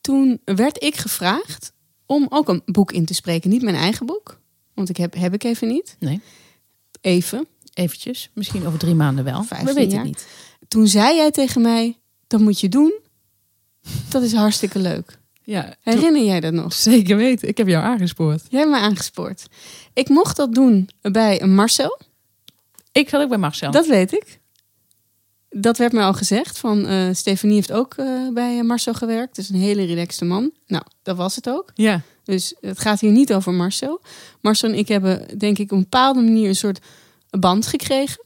toen werd ik gevraagd om ook een boek in te spreken. Niet mijn eigen boek, want ik heb, heb ik even niet. Nee, Even. eventjes. Misschien over drie maanden wel. We 15 weten het niet. Toen zei jij tegen mij, dat moet je doen. Dat is hartstikke leuk. Ja, Herinner jij dat nog? zeker weten. Ik heb jou aangespoord. Jij hebt me aangespoord. Ik mocht dat doen bij Marcel. Ik zat ook bij Marcel. Dat weet ik. Dat werd mij al gezegd. Van eh Stefanie heeft ook eh, bij Marcel gewerkt. Dus een hele relaxte man. Nou, dat was het ook. Ja, Dus het gaat hier niet over Marcel. Marcel en ik hebben, denk ik, op een bepaalde manier een soort band gekregen.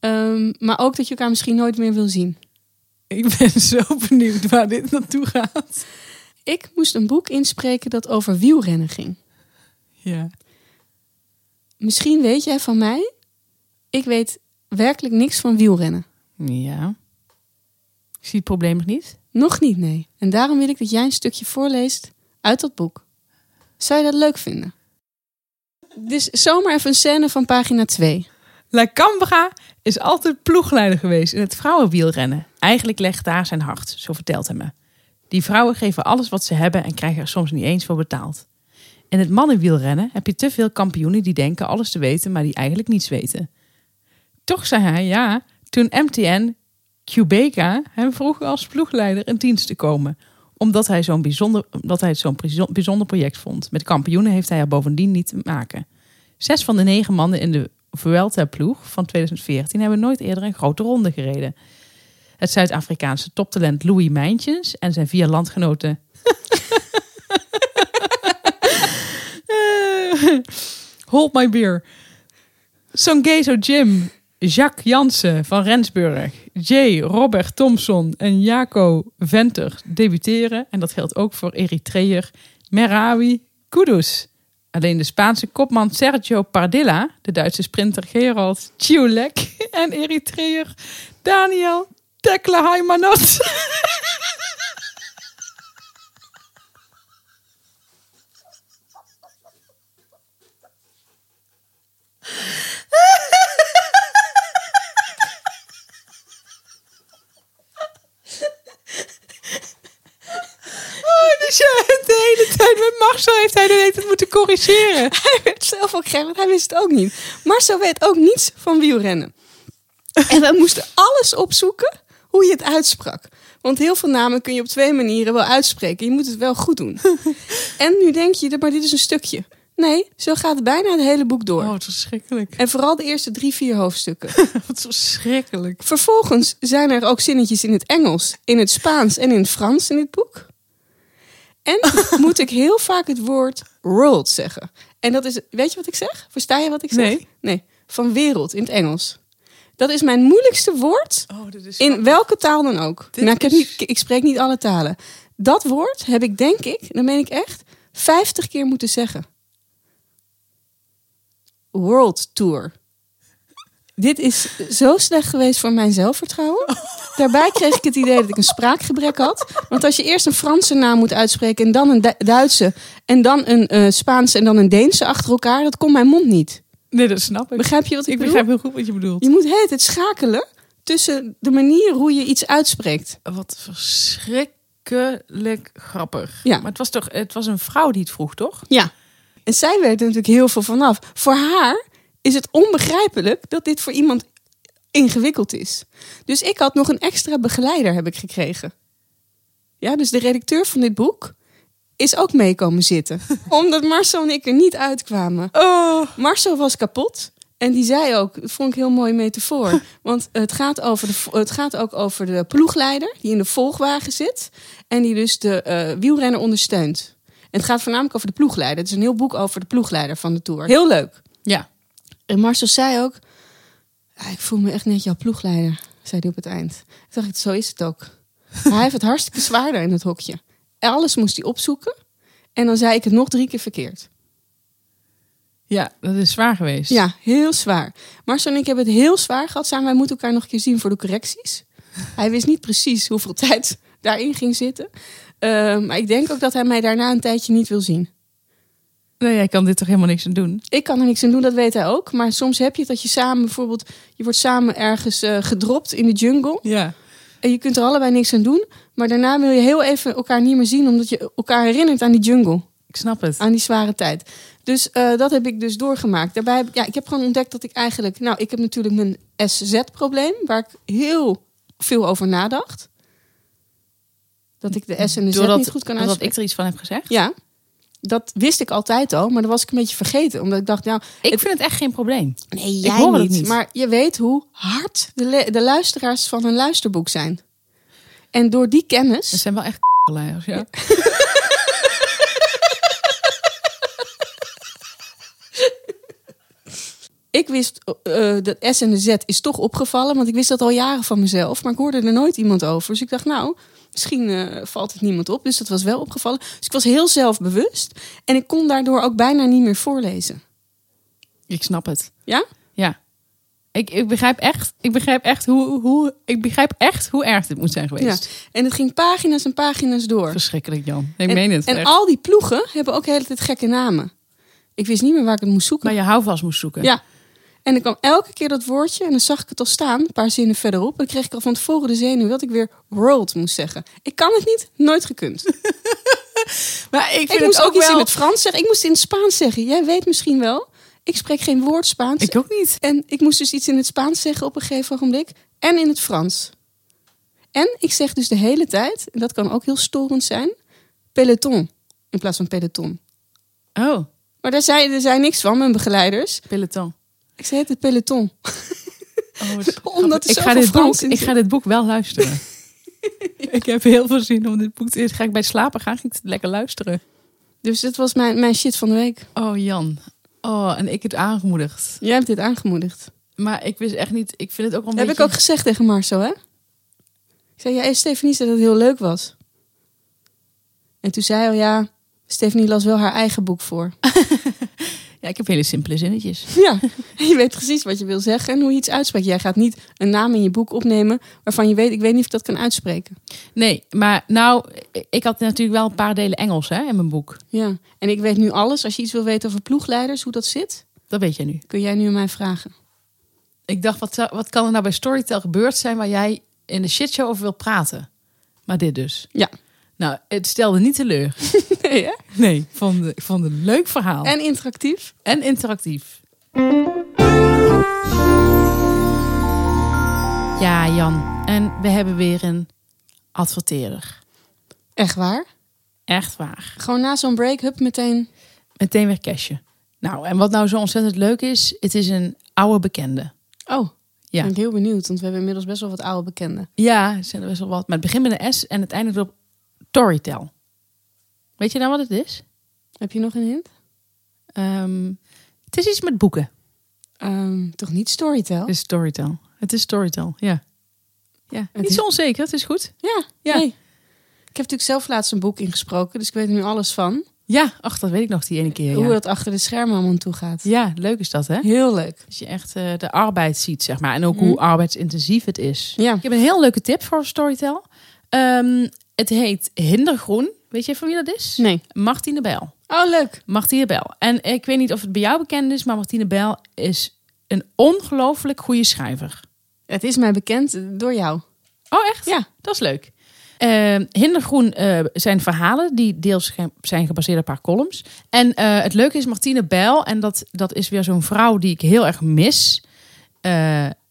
Ehm, maar ook dat je elkaar misschien nooit meer wil zien. Ik ben <laughs> zo benieuwd waar dit naartoe gaat. Ik moest een boek inspreken dat over wielrennen ging. Ja. Misschien weet jij van mij. Ik weet werkelijk niks van wielrennen. Ja. Ik zie het probleem nog niet. Nog niet, nee. En daarom wil ik dat jij een stukje voorleest uit dat boek. Zou je dat leuk vinden? Dus zomaar even een scène van pagina 2. La Cambra is altijd ploegleider geweest in het vrouwenwielrennen. Eigenlijk legt daar zijn hart, zo vertelt hij me. Die vrouwen geven alles wat ze hebben en krijgen er soms niet eens voor betaald. In het mannenwielrennen heb je te veel kampioenen die denken alles te weten, maar die eigenlijk niets weten. Toch zei hij ja toen MTN Quebeca hem vroeg als ploegleider in dienst te komen. Omdat hij, zo'n bijzonder, omdat hij het zo'n bijzo- bijzonder project vond. Met kampioenen heeft hij er bovendien niet te maken. Zes van de negen mannen in de Vuelta-ploeg van 2014 hebben nooit eerder een grote ronde gereden. Het Zuid-Afrikaanse toptalent Louis Mijntjes en zijn vier landgenoten. <laughs> Hold my beer. Songezo Jim, Jacques Jansen van Rensburg, J. Robert Thompson en Jaco Venter debuteren. En dat geldt ook voor Eritreër Merawi Kudus. Alleen de Spaanse kopman Sergio Pardilla, de Duitse sprinter Gerald Ciolek en Eritreër Daniel Tekla Haymanot. Oh, de hele tijd met Marcel heeft hij de tijd moeten corrigeren. Hij werd zelf ook gek, want hij wist het ook niet. Marcel weet ook niets van wielrennen. En we moesten alles opzoeken hoe je het uitsprak. Want heel veel namen kun je op twee manieren wel uitspreken. Je moet het wel goed doen. <laughs> En nu denk je, maar dit is een stukje. Nee, zo gaat bijna het hele boek door. Oh, wat verschrikkelijk. En vooral de eerste drie, vier hoofdstukken. <laughs> Wat verschrikkelijk. Vervolgens zijn er ook zinnetjes in het Engels, in het Spaans en in het Frans in dit boek. En <laughs> moet ik heel vaak het woord world zeggen. En dat is, weet je wat ik zeg? Versta je wat ik zeg? Nee. Nee, van wereld in het Engels. Dat is mijn moeilijkste woord Oh, dit is in welke taal dan ook. Nou, ik, niet, ik spreek niet alle talen. Dat woord heb ik, denk ik, dan meen ik echt, 50 keer moeten zeggen. World Tour. Dit is zo slecht geweest voor mijn zelfvertrouwen. Daarbij kreeg ik het idee dat ik een spraakgebrek had. Want als je eerst een Franse naam moet uitspreken en dan een Du- Duitse en dan een eh, Spaanse en dan een Deense achter elkaar, dat kon mijn mond niet. Nee, dat snap ik. Begrijp je wat ik, Ik bedoel? begrijp heel goed wat je bedoelt. Je moet het het schakelen tussen de manier hoe je iets uitspreekt. Wat verschrikkelijk grappig. Ja. Maar het was toch, het was een vrouw die het vroeg, toch? Ja. En zij weet er natuurlijk heel veel vanaf. Voor haar is het onbegrijpelijk dat dit voor iemand ingewikkeld is. Dus ik had nog een extra begeleider heb ik gekregen. Ja, dus de redacteur van dit boek is ook meekomen zitten. <laughs> omdat Marcel en ik er niet uitkwamen. Oh. Marcel was kapot. En die zei ook, dat vond ik een heel mooi metafoor. <laughs> Want het gaat, over de, het gaat ook over de ploegleider die in de volgwagen zit. En die dus de eh, wielrenner ondersteunt. En het gaat voornamelijk over de ploegleider. Het is een heel boek over de ploegleider van de Tour. Heel leuk. Ja. En Marcel zei ook, "Ja, ik voel me echt net jouw ploegleider, zei hij op het eind. Toen dacht ik, zo is het ook. <laughs> Maar hij heeft het hartstikke zwaarder in het hokje. Alles moest hij opzoeken. En dan zei ik het nog drie keer verkeerd. Ja, dat is zwaar geweest. Ja, heel zwaar. Marcel en ik hebben het heel zwaar gehad samen. Wij moeten elkaar nog een keer zien voor de correcties. Hij wist niet precies hoeveel <laughs> tijd daarin ging zitten. Eh, maar ik denk ook dat hij mij daarna een tijdje niet wil zien. Nee, jij kan dit toch helemaal niks aan doen? Ik kan er niks aan doen, dat weet hij ook. Maar soms heb je het dat je samen bijvoorbeeld... je wordt samen ergens eh, gedropt in de jungle. Ja. Je kunt er allebei niks aan doen. Maar daarna wil je heel even elkaar niet meer zien... omdat je elkaar herinnert aan die jungle. Ik snap het. aan die zware tijd. Dus eh, dat heb ik dus doorgemaakt. Daarbij heb ik, ja, ik heb gewoon ontdekt dat ik eigenlijk... Nou, ik heb natuurlijk mijn SZ-probleem... waar ik heel veel over nadacht. Dat ik de S en de Z Doordat, niet goed kan doordat uitspreken. ik er iets van heb gezegd. Ja, dat wist ik altijd al. Maar dat was ik een beetje vergeten. Omdat ik dacht, nou... Ik het- vind het echt geen probleem. nee, ik jij hoor niet, niet. Maar je weet hoe hard de, de luisteraars van een luisterboek zijn. En door die kennis... Het zijn wel echt <laughs> leiders, ja. <laughs> Ik wist, eh dat S en de Z is toch opgevallen, want ik wist dat al jaren van mezelf, maar ik hoorde er nooit iemand over. Dus ik dacht, nou, misschien eh, valt het niemand op. Dus dat was wel opgevallen. Dus ik was heel zelfbewust en ik kon daardoor ook bijna niet meer voorlezen. Ik snap het. Ja? Ja. Ik, ik begrijp echt, ik begrijp echt hoe, hoe, ik begrijp echt hoe erg dit moet zijn ja. geweest. En het ging pagina's en pagina's door. Verschrikkelijk, Jan. Ik en, meen het. En echt. al die ploegen hebben ook de hele tijd gekke namen. Ik wist niet meer waar ik het moest zoeken. Maar je houvast moest zoeken. Ja. En dan kwam elke keer dat woordje en dan zag ik het al staan, een paar zinnen verderop. En dan kreeg ik al van tevoren de zenuw dat ik weer world moest zeggen. Ik kan het niet, nooit gekund. <laughs> Maar ik vind Ik moest het ook ook iets in het Frans zeggen. Ik moest in het Spaans zeggen. Jij weet misschien wel, ik spreek geen woord Spaans. Ik ook niet. En ik moest dus iets in het Spaans zeggen op een gegeven ogenblik. En in het Frans. En ik zeg dus de hele tijd, en dat kan ook heel storend zijn, peloton in plaats van peloton. Oh, Maar daar zei, er zei niks van, mijn begeleiders. peloton. Ik zei het peloton. <laughs> Oh. <laughs> Omdat ik, ga dit boek, Frans ik ga dit boek wel luisteren. <laughs> ik heb heel veel zin om dit boek te... Ga ik bij het slapen gaan, ga ik het lekker luisteren. Dus dit was mijn, mijn shit van de week. Oh, Jan. Oh, en ik het aangemoedigd. Jij hebt dit aangemoedigd. Maar ik wist echt niet... Ik vind het ook wel een Heb beetje... ik ook gezegd tegen Marcel, hè? Ik zei, ja, Stefanie zei dat het heel leuk was. En toen zei hij, al, ja, Stefanie las wel haar eigen boek voor. Ja, ik heb hele simpele zinnetjes. <laughs> Ja, je weet precies wat je wil zeggen en hoe je iets uitspreekt. Jij gaat niet een naam in je boek opnemen waarvan je weet, ik weet niet of ik dat kan uitspreken. Nee, maar nou... Ik had natuurlijk wel een paar delen Engels hè, in mijn boek. Ja, en ik weet nu alles. Als je iets wil weten over ploegleiders, hoe dat zit, Dat weet jij nu. kun jij nu aan mij vragen. Ik dacht, wat, wat kan er nou bij Storytel gebeurd zijn... waar jij in de shitshow over wil praten? Maar dit dus. Ja. Nou, het stelde niet teleur. <laughs> Nee, hè? Nee, ik vond, het- ik vond het een leuk verhaal. En interactief. En interactief. Ja, Jan. En we hebben weer een adverteerder. Echt waar? Echt waar. Gewoon na zo'n break, hup, meteen. Meteen weer cashje. Nou, en wat nou zo ontzettend leuk is, het is een oude bekende. Oh, Ja. ben ik heel benieuwd, want we hebben inmiddels best wel wat oude bekenden. Ja, er zijn er best wel wat. Maar het begint met een S en het eindigt op Storytel. Weet je nou wat het is? Heb je nog een hint? Ehm, het is iets met boeken. Ehm, toch niet Storytel? Het is Storytel. Het is Storytel, ja. Ja, Het niet is- zo onzeker, het is goed. Ja, Ja. nee. Ik heb natuurlijk zelf laatst een boek ingesproken, dus ik weet er nu alles van. Ja, ach, dat weet ik nog die ene keer. Hoe Ja, dat achter de schermen allemaal toe gaat. ja leuk is dat, hè? Heel leuk. Als je echt eh, de arbeid ziet, zeg maar. En ook Mhm. hoe arbeidsintensief het is. Ja. Ik heb een heel leuke tip voor Storytel. Ehm, het heet Hindergroen. Weet je van wie dat is? Nee. Martine Bijl. Oh, leuk. Martine Bijl. En ik weet niet of het bij jou bekend is, maar Martine Bijl is een ongelooflijk goede schrijver. Het is mij bekend door jou. Oh, echt? Ja. Dat is leuk. Eh, Hindergroen eh, zijn verhalen die deels ge- zijn gebaseerd op haar columns. En eh, het leuke is Martine Bijl, en dat, dat is weer zo'n vrouw die ik heel erg mis.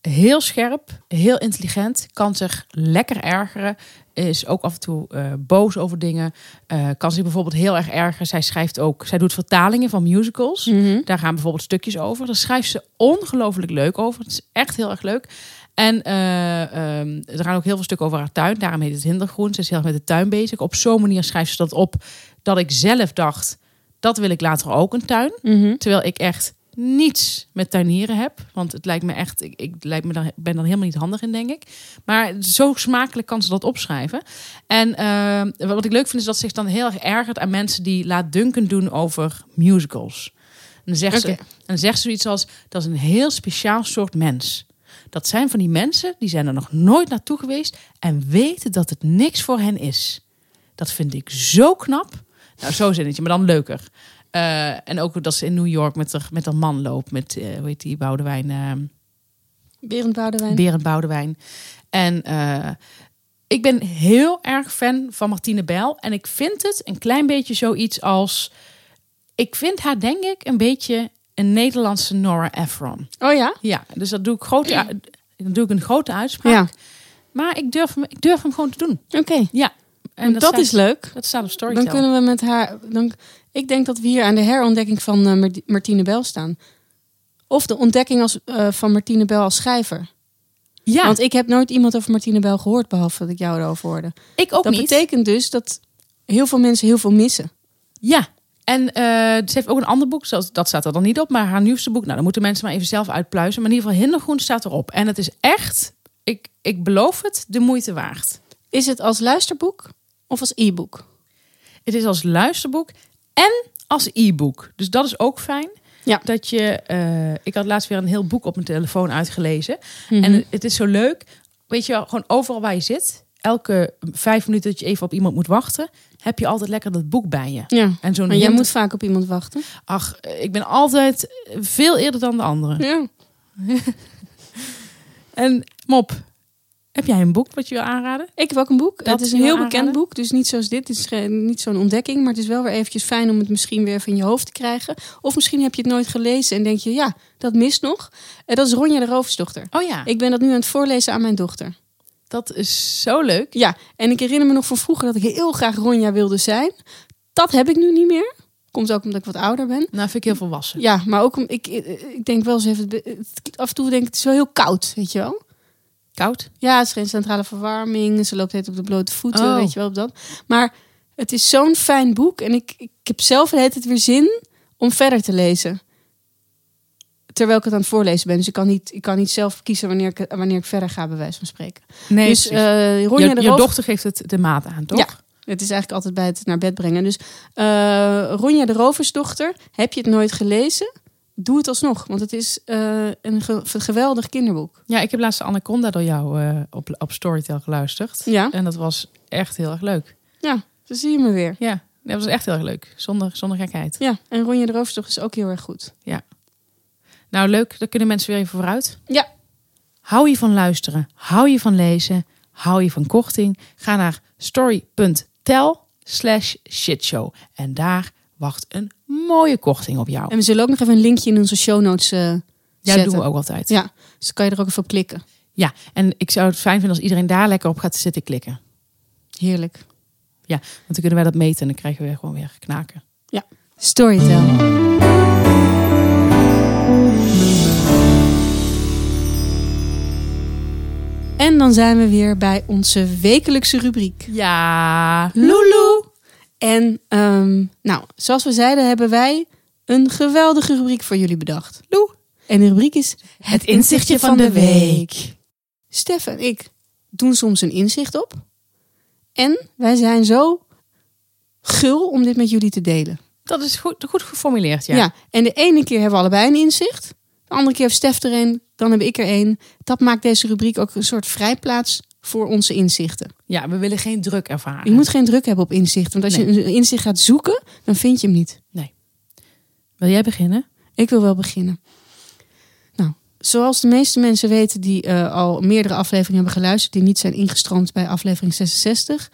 Heel scherp, heel intelligent, kan zich lekker ergeren. Is ook af en toe eh, boos over dingen. Eh, kan zich bijvoorbeeld heel erg ergeren. Zij schrijft ook, zij doet vertalingen van musicals. Daar gaan bijvoorbeeld stukjes over. Daar schrijft ze ongelooflijk leuk over. Het is echt heel erg leuk. En ehm, er gaan ook heel veel stukken over haar tuin. Daarom heet het Hindergroen. Ze is heel erg met de tuin bezig. Op zo'n manier schrijft ze dat op dat ik zelf dacht... dat wil ik later ook een tuin. Mhm. Terwijl ik echt niets met tuinieren heb. Want het lijkt me echt... Ik, ik lijkt me dan, ben dan helemaal niet handig in, denk ik. Maar zo smakelijk kan ze dat opschrijven. En ehm, wat ik leuk vind is dat ze zich dan heel erg ergert... aan mensen die laatdunkend doen over musicals. En dan zegt, ze, en dan zegt ze zoiets als... dat is een heel speciaal soort mens. Dat zijn van die mensen, die zijn er nog nooit naartoe geweest... en weten dat het niks voor hen is. Dat vind ik zo knap. Nou, zo zinnetje, maar dan leuker. Eh, en ook dat ze in New York met haar, met haar man loopt. Met, eh hoe heet die, Boudewijn... eh, Berend Boudewijn. Berend Boudewijn. En ik ben heel erg fan van Martine Bijl. En ik vind het een klein beetje zoiets als... Ik vind haar denk ik een beetje een Nederlandse Nora Ephron. Oh ja? Ja, dus dat doe ik, grote, dan doe ik een grote uitspraak. Ja. Maar ik durf, hem, ik durf hem gewoon te doen. Oké. Ja. En dat is leuk. Dat staat op Storytel. Dan kunnen we met haar. Dan, ik denk dat we hier aan de herontdekking van eh, Mart- Martine Bel staan. Of de ontdekking als, eh, van Martine Bel als schrijver. ja, Want ik heb nooit iemand over Martine Bel gehoord, behalve dat ik jou erover hoorde. ik ook dat niet. betekent dus dat heel veel mensen heel veel missen. Ja. En eh, ze heeft ook een ander boek, dat staat er dan niet op, maar haar nieuwste boek, nou, dan moeten mensen maar even zelf uitpluizen. Maar in ieder geval, Hindergroen staat erop. En het is echt, ik, ik beloof het, de moeite waard. Is het als luisterboek of als e-book? Het is als luisterboek en als e-book. Dus dat is ook fijn. Ja. Dat je, eh, ik had laatst weer een heel boek op mijn telefoon uitgelezen. Mhm. En het is zo leuk, weet je wel, gewoon overal waar je zit. Elke vijf minuten dat je even op iemand moet wachten, heb je altijd lekker dat boek bij je. Ja. En zo'n Maar jij moet vaak op iemand wachten. Ach, ik ben altijd veel eerder dan de anderen. Ja. <laughs> En Mop, heb jij een boek wat je wil aanraden? Ik heb ook een boek. Dat het is een heel bekend aanraden? boek. Dus niet zoals dit. Het is niet zo'n ontdekking. Maar het is wel weer eventjes fijn om het misschien weer van je hoofd te krijgen. Of misschien heb je het nooit gelezen en denk je, ja, dat mist nog. En dat is Ronja de Roversdochter. Oh ja, Ik ben dat nu aan het voorlezen aan mijn dochter. dat is zo leuk. Ja, en ik herinner me nog van vroeger dat ik heel graag Ronja wilde zijn. Dat heb ik nu niet meer. Komt ook omdat ik wat ouder ben. Nou, vind ik heel volwassen. Ja, maar ook om, ik, ik denk wel eens even, af en toe denk ik, het is wel heel koud, weet je wel. Koud? Ja, het is geen centrale verwarming. Ze loopt het op de blote voeten, Oh. weet je wel op dat. Maar het is zo'n fijn boek. En ik, ik heb zelf het het weer zin om verder te lezen. Terwijl ik het aan het voorlezen ben. Dus ik kan niet, ik kan niet zelf kiezen wanneer ik, wanneer ik verder ga, bij wijze van spreken. Nee, dus Ronja je, de je Roof- dochter geeft het de maat aan, toch? Ja. Het is eigenlijk altijd bij het naar bed brengen. Dus eh Ronja de Roversdochter, heb je het nooit gelezen? Doe het alsnog, want het is eh, een ge- geweldig kinderboek. Ja, ik heb laatst Anaconda door jou eh, op, op Storytel geluisterd. Ja, En dat was echt heel erg leuk. ja, zo zie je me weer. Ja, dat was echt heel erg leuk. Zonder, zonder gekheid. Ja, en Ronja de Roversdochter is ook heel erg goed. Nou, leuk. Daar kunnen mensen weer even vooruit. Ja. Hou je van luisteren? Hou je van lezen? Hou je van korting? Ga naar story.tel slash shitshow. En daar wacht een mooie korting op jou. En we zullen ook nog even een linkje in onze show notes eh Ja, zetten. dat doen we ook altijd. Ja, dus kan je er ook even op klikken. Ja, en ik zou het fijn vinden als iedereen daar lekker op gaat zitten klikken. Heerlijk. Want dan kunnen wij dat meten en dan krijgen we gewoon weer knaken. Storytel. En dan zijn we weer bij onze wekelijkse rubriek. Ja, Lulu. En ehm, nou, zoals we zeiden, hebben wij een geweldige rubriek voor jullie bedacht. Lou. En de rubriek is Het inzichtje van de week. Stef en ik doen soms een inzicht op. En wij zijn zo gul om dit met jullie te delen. Dat is goed, goed geformuleerd, ja. Ja. en de ene keer hebben we allebei een inzicht. De andere keer heeft Stef er een, dan heb ik er een. Dat maakt deze rubriek ook een soort vrijplaats voor onze inzichten. Ja, we willen geen druk ervaren. Je moet geen druk hebben op inzicht. Want als je Nee. een inzicht gaat zoeken, dan vind je hem niet. Wil jij beginnen? Ik wil wel beginnen. Nou, zoals de meeste mensen weten die eh, al meerdere afleveringen hebben geluisterd, die niet zijn ingestroomd bij aflevering 66,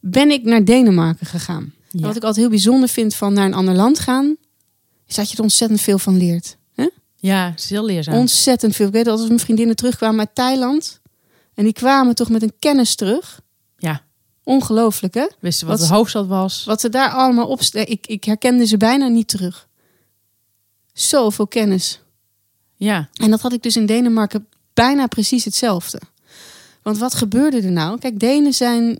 ben ik naar Denemarken gegaan. Ja. wat ik altijd heel bijzonder vind van naar een ander land gaan, is dat je er ontzettend veel van leert. Ja, het is heel leerzaam. Ontzettend veel. Ik weet dat als mijn vriendinnen terugkwamen uit Thailand, en die kwamen toch met een kennis terug. Ja. Ongelooflijk, hè? Wisten wat, Wat- de hoofdstad was. Wat ze daar allemaal op... Ik, ik herkende ze bijna niet terug. Zoveel kennis. Ja, En dat had ik dus in Denemarken bijna precies hetzelfde. Want wat gebeurde er nou? Kijk, Denen zijn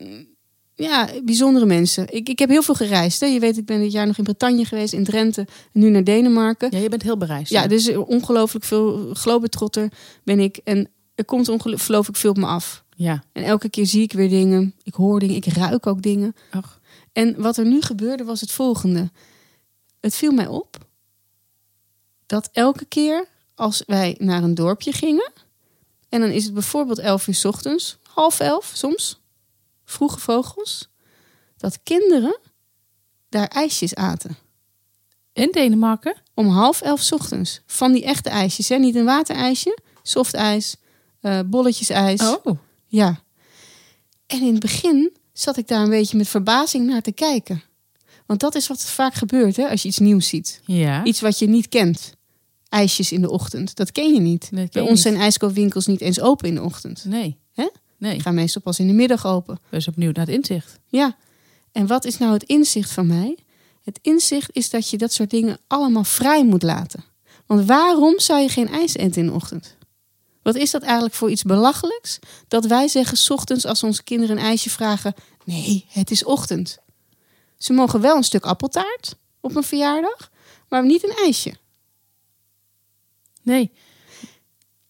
ja, bijzondere mensen. Ik, ik heb heel veel gereisd. Hè. Je weet, ik ben dit jaar nog in Bretagne geweest, in Drenthe. En nu naar Denemarken. ja je bent heel bereisd. Ja, dus ongelooflijk veel globetrotter ben ik. En er komt ongelooflijk veel op me af. Ja. En elke keer zie ik weer dingen. Ik hoor dingen, ik ruik ook dingen. Och. En wat er nu gebeurde was het volgende. Het viel mij op dat elke keer als wij naar een dorpje gingen... en dan is het bijvoorbeeld elf uur 's ochtends, half elf soms, vroege vogels... dat kinderen daar ijsjes aten. In Denemarken? Om half elf 's ochtends. Van die echte ijsjes, hè? niet een waterijsje, softijs, eh bolletjes ijs. Oh. Ja. En in het begin zat ik daar een beetje met verbazing naar te kijken. Want dat is wat vaak gebeurt hè, als je iets nieuws ziet. Ja. Iets wat je niet kent. Ijsjes in de ochtend. Dat ken je niet. Ken Bij ons niet. zijn ijskoopwinkels niet eens open in de ochtend. Nee. Hè? Nee. Gaan meestal pas in de middag open. Wees opnieuw naar het inzicht. Ja. En wat is nou het inzicht van mij? Het inzicht is dat je dat soort dingen allemaal vrij moet laten. Want waarom zou je geen ijs eten in de ochtend? Wat is dat eigenlijk voor iets belachelijks? Dat wij zeggen 's ochtends als onze kinderen een ijsje vragen: nee, het is ochtend. Ze mogen wel een stuk appeltaart op een verjaardag, maar niet een ijsje. Nee.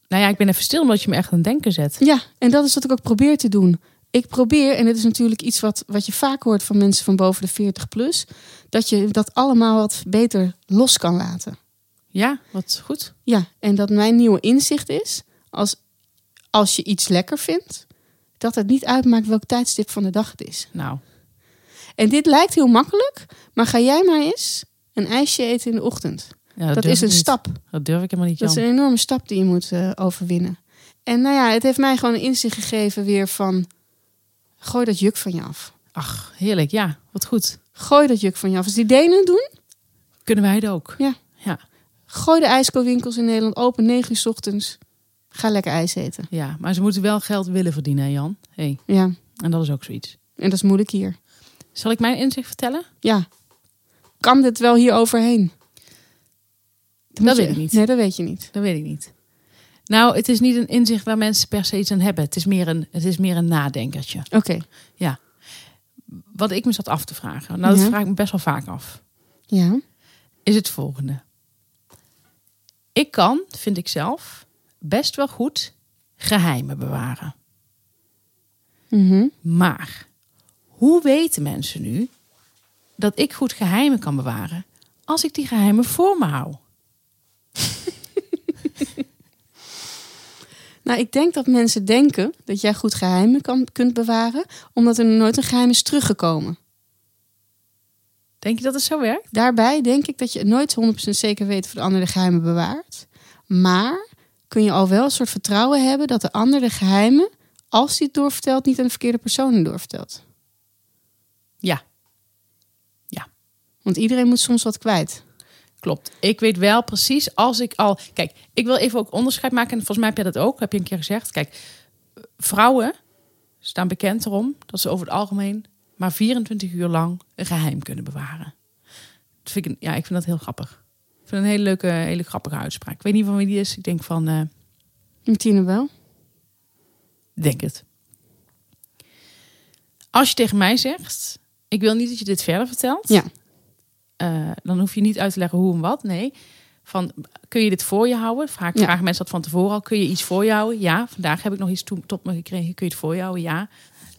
Nou ja, ik ben even stil omdat je me echt aan het denken zet. Ja, en dat is wat ik ook probeer te doen. Ik probeer, en dit is natuurlijk iets wat, wat je vaak hoort van mensen van boven de 40 plus, dat je dat allemaal wat beter los kan laten. Ja, wat goed. Ja, en dat mijn nieuwe inzicht is, als, als je iets lekker vindt, dat het niet uitmaakt welk tijdstip van de dag het is. Nou, En dit lijkt heel makkelijk, maar ga jij maar eens een ijsje eten in de ochtend. Ja, Dat, is een stap. Dat durf ik helemaal niet, Dat is een enorme stap die je moet eh, overwinnen. En nou ja, het heeft mij gewoon een inzicht gegeven weer van... Gooi dat juk van je af. Ach, heerlijk. Ja, wat goed. Gooi dat juk van je af. Als die Denen doen, Kunnen wij het ook? Ja. Ja, gooi de ijskoolwinkels in Nederland open 9 uur 's ochtends. Ga lekker ijs eten. ja. maar ze moeten wel geld willen verdienen, hè, Jan. Hey. Ja, En dat is ook zoiets. en dat is moeilijk hier. Zal ik mijn inzicht vertellen? Ja. Kan dit wel hier overheen? Dat weet je- ik niet. Nee, dat weet je niet. Dat weet ik niet. Nou, het is niet een inzicht waar mensen per se iets aan hebben. Het is meer een, het is meer een nadenkertje. Oké. Ja. Wat ik me zat af te vragen. Nou, dat Ja. vraag ik me best wel vaak af. Ja. Is het volgende. Ik kan, vind ik zelf, best wel goed geheimen bewaren. Mhm. Maar hoe weten mensen nu dat ik goed geheimen kan bewaren als ik die geheimen voor me hou? <laughs> Nou, ik denk dat mensen denken dat jij goed geheimen kan, kunt bewaren, omdat er nooit een geheim is teruggekomen. Denk je dat het zo werkt? Daarbij denk ik dat je nooit 100% zeker weet of de ander de geheimen bewaart. Maar kun je al wel een soort vertrouwen hebben dat de ander de geheimen, als hij het doorvertelt, niet aan de verkeerde persoon doorvertelt. Ja, Want iedereen moet soms wat kwijt. klopt. Ik weet wel precies als ik al. Kijk, ik wil even ook onderscheid maken. En volgens mij heb jij dat ook. Heb je een keer gezegd. Kijk, vrouwen staan bekend erom dat ze over het algemeen maar 24 uur lang een geheim kunnen bewaren. Dat vind ik, ja, ik vind dat heel grappig. Een hele leuke, hele grappige uitspraak. Ik weet niet van wie die is. Ik denk van, eh, Martine wel? denk het. Als je tegen mij zegt, ik wil niet dat je dit verder vertelt. Ja. Eh, dan hoef je niet uit te leggen hoe en wat. Nee. Van, kun je dit voor je houden? Ja. Vragen mensen dat van tevoren al. Kun je iets voor je houden? Ja. Vandaag heb ik nog iets to- tot me gekregen. Kun je het voor je houden? Ja.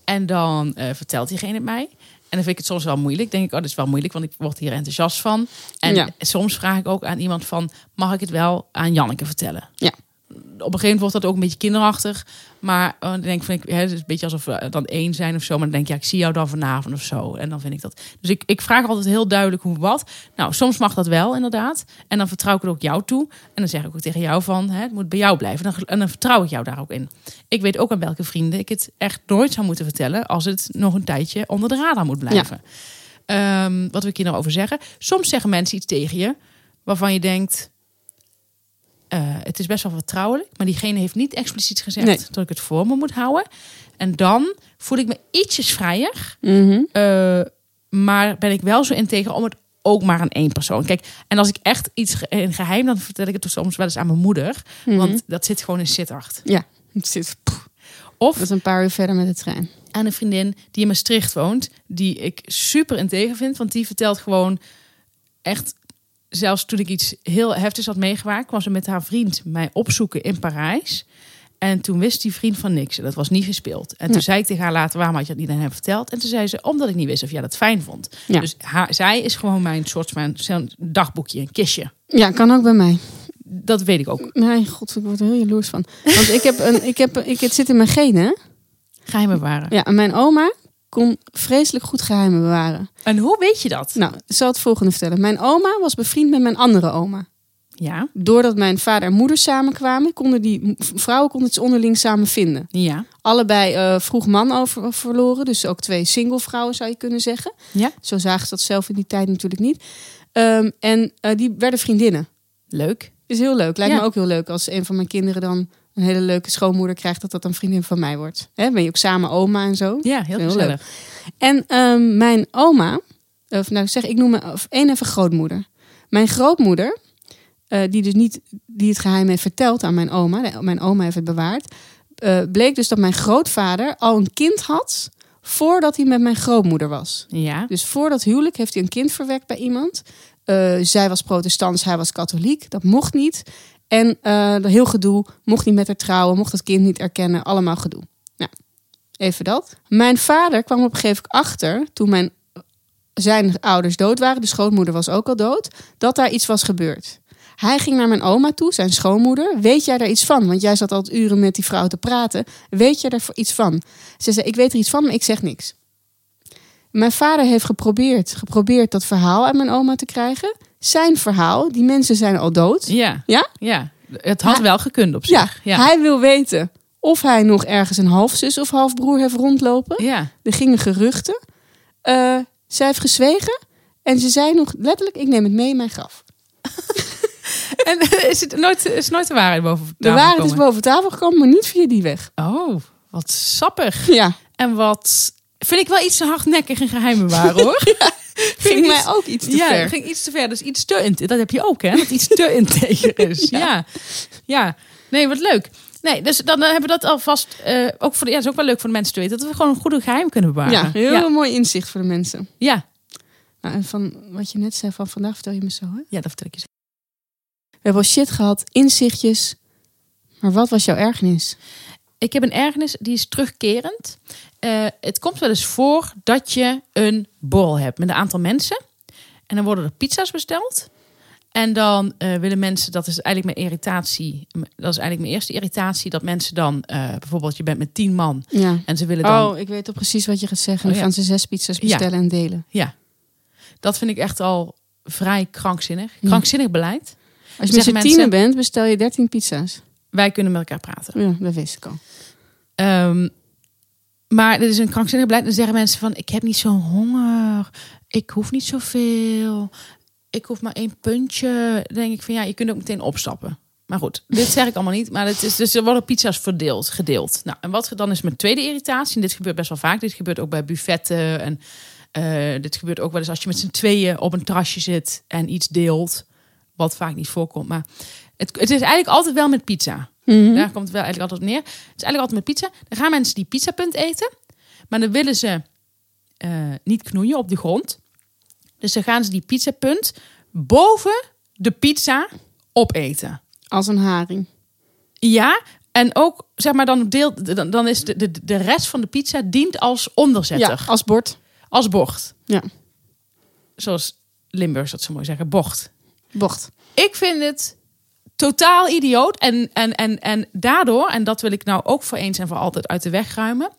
En dan eh, vertelt diegene het mij. En dan vind ik het soms wel moeilijk. Denk ik, oh, dat is wel moeilijk, want ik word hier enthousiast van. En Ja. soms vraag ik ook aan iemand van, mag ik het wel aan Janneke vertellen? Ja. Op een gegeven moment wordt dat ook een beetje kinderachtig. Maar eh, dan denk ik, vind ik, hè, het is een beetje alsof we dan één zijn of zo. Maar dan denk ik, ja, ik zie jou dan vanavond of zo. En dan vind ik dat. Dus ik, ik vraag altijd heel duidelijk hoe wat. Nou, soms mag dat wel, inderdaad. En dan vertrouw ik het ook jou toe. En dan zeg ik ook tegen jou van, hè, het moet bij jou blijven. Dan, en dan vertrouw ik jou daar ook in. Ik weet ook aan welke vrienden ik het echt nooit zou moeten vertellen... als het nog een tijdje onder de radar moet blijven. Ehm, wat wil ik hier nou over zeggen? Soms zeggen mensen iets tegen je... waarvan je denkt... eh, het is best wel vertrouwelijk, maar diegene heeft niet expliciet gezegd Nee. dat ik het voor me moet houden. En dan voel ik me ietsjes vrijer, Mhm. eh, maar ben ik wel zo integer om het ook maar aan één persoon. Kijk, en als ik echt iets in geheim, dan vertel ik het soms wel eens aan mijn moeder, Mhm. want dat zit gewoon in Sittard. Ja, het zit Of dat is een paar uur verder met de trein. aan een vriendin die in Maastricht woont, die ik super integer vind, want die vertelt gewoon echt, zelfs toen ik iets heel heftigs had meegemaakt, kwam ze met haar vriend mij opzoeken in Parijs. En toen wist die vriend van niks. En dat was niet gespeeld. En toen Nee. zei ik tegen haar later, waarom had je dat niet aan hem verteld? En toen zei ze, omdat ik niet wist of jij dat fijn vond. Ja. Dus haar, zij is gewoon mijn soort van dagboekje, een kistje. Ja, kan ook bij mij. Dat weet ik ook. Mijn god, ik word er heel jaloers van. Want ik heb een, ik heb, ik, het zit in mijn genen. Geheimen bewaren. Ja, en mijn oma kon vreselijk goed geheimen bewaren. En hoe weet je dat? Nou, ik zal het volgende vertellen. Mijn oma was bevriend met mijn andere oma. Ja, Doordat mijn vader en moeder samenkwamen, konden die vrouwen konden het onderling samen vinden. ja, Allebei eh, vroeg man over, verloren, dus ook twee single vrouwen zou je kunnen zeggen. ja. Zo zagen ze dat zelf in die tijd natuurlijk niet. Ehm, en eh, die werden vriendinnen. Leuk. Is heel leuk. Lijkt Ja. me ook heel leuk als een van mijn kinderen dan een hele leuke schoonmoeder krijgt, dat dat een vriendin van mij wordt. Hè, ben je ook samen oma en zo. Ja, heel, Heel gezellig. En ehm, mijn oma, of nou zeg, ik noem me of één even grootmoeder. Mijn grootmoeder, eh, die dus niet die het geheim heeft verteld aan mijn oma, mijn oma heeft het bewaard, eh, bleek dus dat mijn grootvader al een kind had voordat hij met mijn grootmoeder was. Ja, Dus voor dat huwelijk heeft hij een kind verwekt bij iemand. Eh, zij was protestants, hij was katholiek. Dat mocht niet. En eh heel gedoe, mocht niet met haar trouwen, mocht het kind niet erkennen, allemaal gedoe. Nou, even dat. Mijn vader kwam op een gegeven moment achter, toen mijn, zijn ouders dood waren, de schoonmoeder was ook al dood, dat daar iets was gebeurd. Hij ging naar mijn oma toe, zijn schoonmoeder. Weet jij daar iets van? Want jij zat al uren met die vrouw te praten. Weet jij er iets van? Ze zei, ik weet er iets van, maar ik zeg niks. Mijn vader heeft geprobeerd, geprobeerd dat verhaal uit mijn oma te krijgen. Zijn verhaal, die mensen zijn al dood. Ja. Ja? Ja. Het had Hij- wel gekund op Ja, zich. Ja. hij wil weten of hij nog ergens een halfzus of halfbroer heeft rondlopen. Ja. Er gingen geruchten. Eh, zij heeft gezwegen. En ze zei nog letterlijk, ik neem het mee in mijn graf. <laughs> En is het nooit, is nooit de waarheid boven De waarheid is boven tafel gekomen, maar niet via die weg. Oh, wat sappig. Ja, En wat... Vind ik wel iets te hardnekkig en geheim bewaren, hoor. <laughs> ik mij ook iets te ja, ver. het ging iets te ver. Dus iets te... in- Dat heb je ook, hè? Dat iets te <laughs> integer is. ja. ja. Nee, wat leuk. Nee, dus dan hebben we dat alvast... eh ook voor de, ja, dat is ook wel leuk voor de mensen te weten. Dat we gewoon een goede geheim kunnen bewaren. Ja, heel ja. mooi inzicht voor de mensen. Ja. Nou, en van wat je net zei, van vandaag vertel je me zo. Hè? ja, dat vertel ik je zo. We hebben al shit gehad, inzichtjes. Maar wat was jouw ergernis? Ik heb een ergernis, die is terugkerend. Eh, het komt wel eens voor dat je een borrel hebt met een aantal mensen. En dan worden er pizza's besteld. En dan eh, willen mensen, dat is eigenlijk mijn irritatie. Dat is eigenlijk mijn eerste irritatie. Dat mensen dan, eh, bijvoorbeeld je bent met tien man. Ja. En ze willen dan, Oh, ik weet al precies wat je gaat zeggen. Oh, Dan ja. gaan ze zes pizza's Ja. bestellen en delen. ja. Dat vind ik echt al vrij krankzinnig. Krankzinnig beleid. Als je met z'n bent, bestel je dertien pizza's. Wij kunnen met elkaar praten. Ja, dat wist ik al. Ehm, maar dit is een krankzinnig beleid. Dan zeggen mensen van, ik heb niet zo'n honger. Ik hoef niet zoveel. Ik hoef maar één puntje. Denk ik van, ja, je kunt ook meteen opstappen. Maar goed, dit zeg ik allemaal niet. Maar het is, dus er worden pizza's verdeeld, gedeeld. Nou, en wat dan is mijn tweede irritatie. En dit gebeurt best wel vaak. Dit gebeurt ook bij buffetten. En eh, dit gebeurt ook wel eens als je met z'n tweeën op een terrasje zit en iets deelt. Wat vaak niet voorkomt. Maar het, het is eigenlijk altijd wel met pizza. Daar komt het wel eigenlijk altijd op neer. Het is eigenlijk altijd met pizza. Dan gaan mensen die pizzapunt eten. Maar dan willen ze eh, niet knoeien op de grond. Dus dan gaan ze die pizzapunt boven de pizza opeten. Als een haring. Ja, en ook zeg maar dan deel, dan, dan is de, de, de rest van de pizza dient als onderzetter, Ja, als bord. als bocht. Ja, Zoals Limburgers dat zo mooi zeggen, bocht. bocht. Ik vind het totaal idioot. En, en, en, en daardoor, en dat wil ik nou ook voor eens en voor altijd uit de weg ruimen.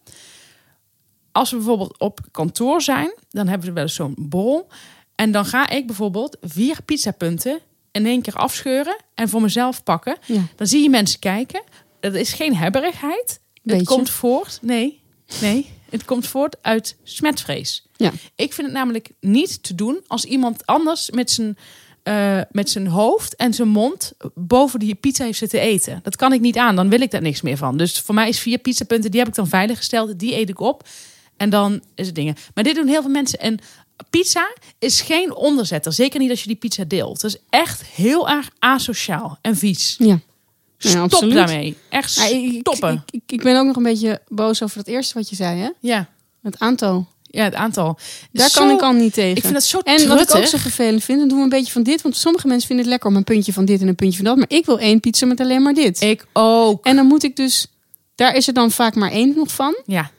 Als we bijvoorbeeld op kantoor zijn, dan hebben we wel eens zo'n borrel. En dan ga ik bijvoorbeeld vier pizzapunten in één keer afscheuren en voor mezelf pakken. Ja. Dan zie je mensen kijken. Dat is geen hebberigheid. Beetje. Het komt voort. Nee, nee. Het komt voort uit smetvrees. Ja. Ik vind het namelijk niet te doen als iemand anders met zijn, eh, met zijn hoofd en zijn mond boven die pizza heeft zitten eten. Dat kan ik niet aan. Dan wil ik daar niks meer van. Dus voor mij is vier pizzapunten, die heb ik dan veilig gesteld. Die eet ik op. En dan is het dingen. Maar dit doen heel veel mensen. En pizza is geen onderzetter. Zeker niet als je die pizza deelt. Dat is echt heel erg asociaal en vies. Ja. Stop daarmee. Echt Ja, ik, stoppen. ik, ik, ik ben ook nog een beetje boos over dat eerste wat je zei, hè? ja. Het aantal. Ja, het aantal. Daar Zo- kan ik al niet tegen. Ik vind dat zo en wat ik ook zo vervelend vind, dan doen we een beetje van dit. Want sommige mensen vinden het lekker om een puntje van dit en een puntje van dat. Maar ik wil één pizza met alleen maar dit. Ik ook. En dan moet ik dus... Daar is er dan vaak maar één nog van. Ja.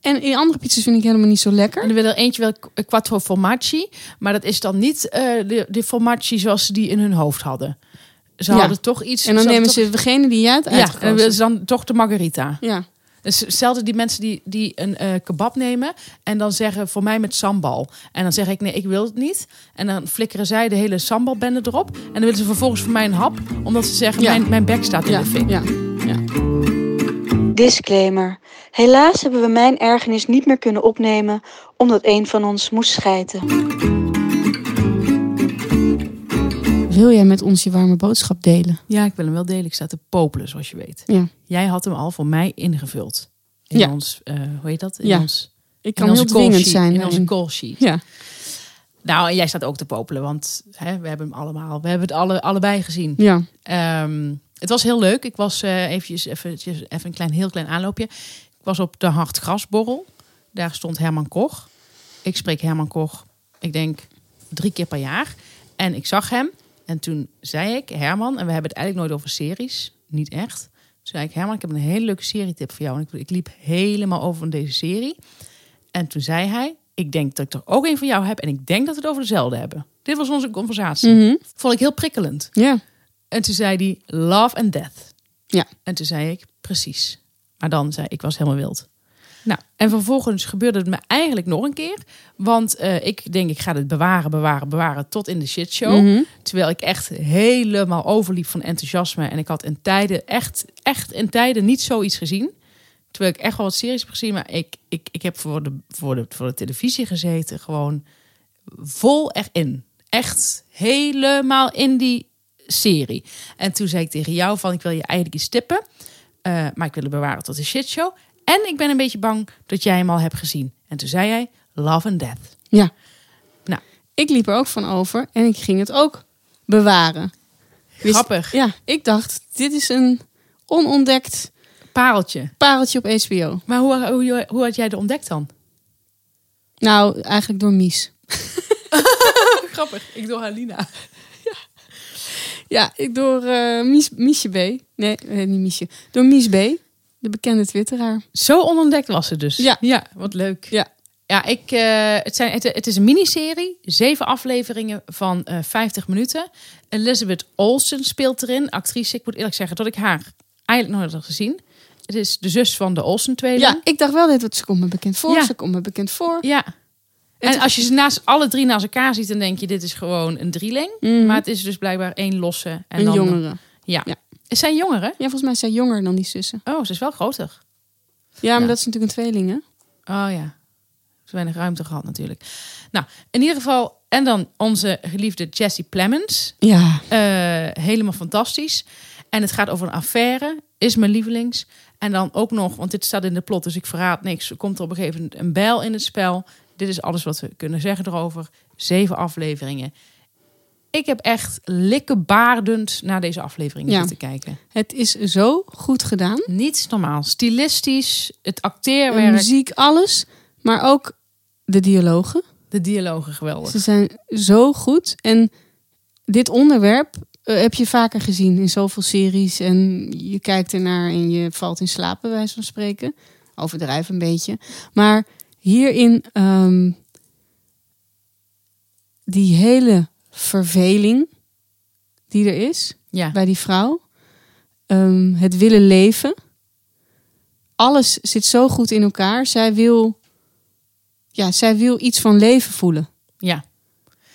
En in andere pizza's vind ik helemaal niet zo En lekker. wil er eentje wel qu- quattro formaggi. Maar dat is dan niet eh, de, de formaggi zoals ze die in hun hoofd hadden. Ze Ja. hadden toch iets... En dan nemen toch- ze degene die jij hebt Ja, en dan willen ze dan toch de margarita. Ja, Dus hetzelfde die mensen die, die een eh, kebab nemen en dan zeggen voor mij met sambal. En dan zeg ik nee, ik wil het niet. En dan flikkeren zij de hele sambalbende erop. En dan willen ze vervolgens voor mij een hap, omdat ze zeggen Ja. mijn, mijn bek staat in ja, de fik. ja, ja. Disclaimer. Helaas hebben we mijn ergernis niet meer kunnen opnemen omdat een van ons moest schijten. Wil jij met ons je warme boodschap delen? Ja, ik wil hem wel delen. Ik sta te popelen, zoals je weet. Ja. Jij had hem al voor mij ingevuld. In Ja. ons, eh, hoe heet dat? In Ja. ons, Ik kan heel dwingend zijn. In daarin. onze call sheet. Ja. Nou, en jij staat ook te popelen, want hè, we hebben hem allemaal. We hebben het alle, allebei gezien. ja. Ehm, het was heel leuk. Ik was eh eventjes, eventjes, even een klein, heel klein aanloopje. Ik was op de Hartgrasborrel. Daar stond Herman Koch. Ik spreek Herman Koch, ik denk drie keer per jaar. En ik zag hem. En toen zei ik, Herman, en we hebben het eigenlijk nooit over series. Niet echt. Toen zei ik, Herman, ik heb een hele leuke serietip voor jou. En ik, ik liep helemaal over van deze serie. En toen zei hij, ik denk dat ik er ook een voor jou heb. En ik denk dat we het over dezelfde hebben. Dit was onze conversatie. Mhm. Vond ik heel prikkelend. Ja. En toen zei hij Love and Death. Ja. En toen zei ik precies. Maar dan zei ik, ik was helemaal wild. Nou, en vervolgens gebeurde het me eigenlijk nog een keer. Want eh, ik denk, ik ga dit bewaren, bewaren, bewaren tot in de shitshow. Mhm. Terwijl ik echt helemaal overliep van enthousiasme. En ik had in tijden, echt, echt in tijden niet zoiets gezien. Terwijl ik echt wel wat series heb gezien. Maar ik, ik, ik heb voor de, voor, de, voor de televisie gezeten. Gewoon vol erin. Echt helemaal in die serie. En toen zei ik tegen jou van, ik wil je eigenlijk iets tippen. eh, maar ik wil het bewaren tot de shitshow. En ik ben een beetje bang dat jij hem al hebt gezien. En toen zei jij Love and Death. Ja. Nou. Ik liep er ook van over en ik ging het ook bewaren. Grappig. Ja, ik dacht, dit is een onontdekt Pareltje. pareltje op HBO. Maar hoe, hoe, hoe had jij het ontdekt dan? Nou, eigenlijk door Mies. <laughs> Grappig. Ik door Halina. Ja, ik door eh, Mies, Miesje B. Nee, eh, niet Miesje. Door Mies B. De bekende twitteraar. Zo onontdekt was het dus. Ja. ja wat leuk. Ja. Ja, ik, eh, het, zijn, het, het is een miniserie. Zeven afleveringen van eh 50 minuten. Elizabeth Olsen speelt erin. Actrice. Ik moet eerlijk zeggen dat ik haar eigenlijk nooit had gezien. Het is de zus van de Olsen-tweeling. Ja, ik dacht wel net, wat ze komt me bekend voor. Ja. Ze komt me bekend voor. Ja. En als je ze naast alle drie naast elkaar ziet, dan denk je dit is gewoon een drieling. Mhm. Maar het is dus blijkbaar één losse. En een dan jongere. Ja. Ja. Het zijn jongeren. Ja, volgens mij is zij jonger dan die zussen. Oh, ze is wel groter. Ja, maar Ja. dat is natuurlijk een tweeling, hè? Oh ja. Ze weinig ruimte gehad natuurlijk. Nou, in ieder geval. En dan onze geliefde Jessie Plemons. Ja. Eh, helemaal fantastisch. En het gaat over een affaire. Is mijn lievelings. En dan ook nog, want dit staat in de plot, dus ik verraad niks. Er komt er op een gegeven moment een bijl in het spel. Dit is alles wat we kunnen zeggen erover. Zeven afleveringen. Ik heb echt likkebaardend naar deze afleveringen Ja. zitten kijken. Het is zo goed gedaan. Niets normaal. Stilistisch, het De acteerwerk, muziek, alles. Maar ook de dialogen. de dialogen geweldig. Ze zijn zo goed. En dit onderwerp eh, heb je vaker gezien in zoveel series. En je kijkt ernaar en je valt in slaap, bij wijze van spreken. Overdrijf een beetje. Maar hierin ehm, die hele verveling die er is Ja. bij die vrouw. Ehm, het willen leven. Alles zit zo goed in elkaar. Zij wil, ja, zij wil iets van leven voelen. ja.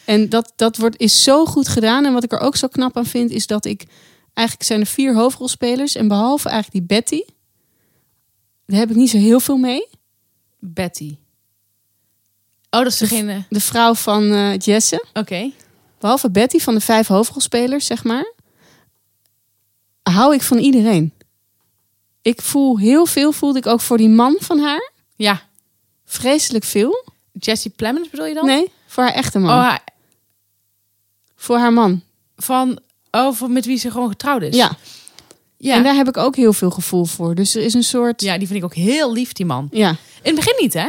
En dat, dat wordt, is zo goed gedaan. En wat ik er ook zo knap aan vind, is dat ik... Eigenlijk zijn er vier hoofdrolspelers. En behalve eigenlijk die Betty... Daar heb ik niet zo heel veel mee. Betty. Oh, dat is degene. De vrouw van eh, Jesse. Oké. Behalve Betty van de vijf hoofdrolspelers, zeg maar. Hou ik van iedereen. Ik voel heel veel, voelde ik ook voor die man van haar. Ja. Vreselijk veel. Jessie Plemons bedoel je dan? Nee, voor haar echte man. Oh, Voor haar man. van over met wie ze gewoon getrouwd is. Ja. Ja. En daar heb ik ook heel veel gevoel voor. Dus er is een soort... ja, die vind ik ook heel lief, die man. ja. In het begin niet, hè?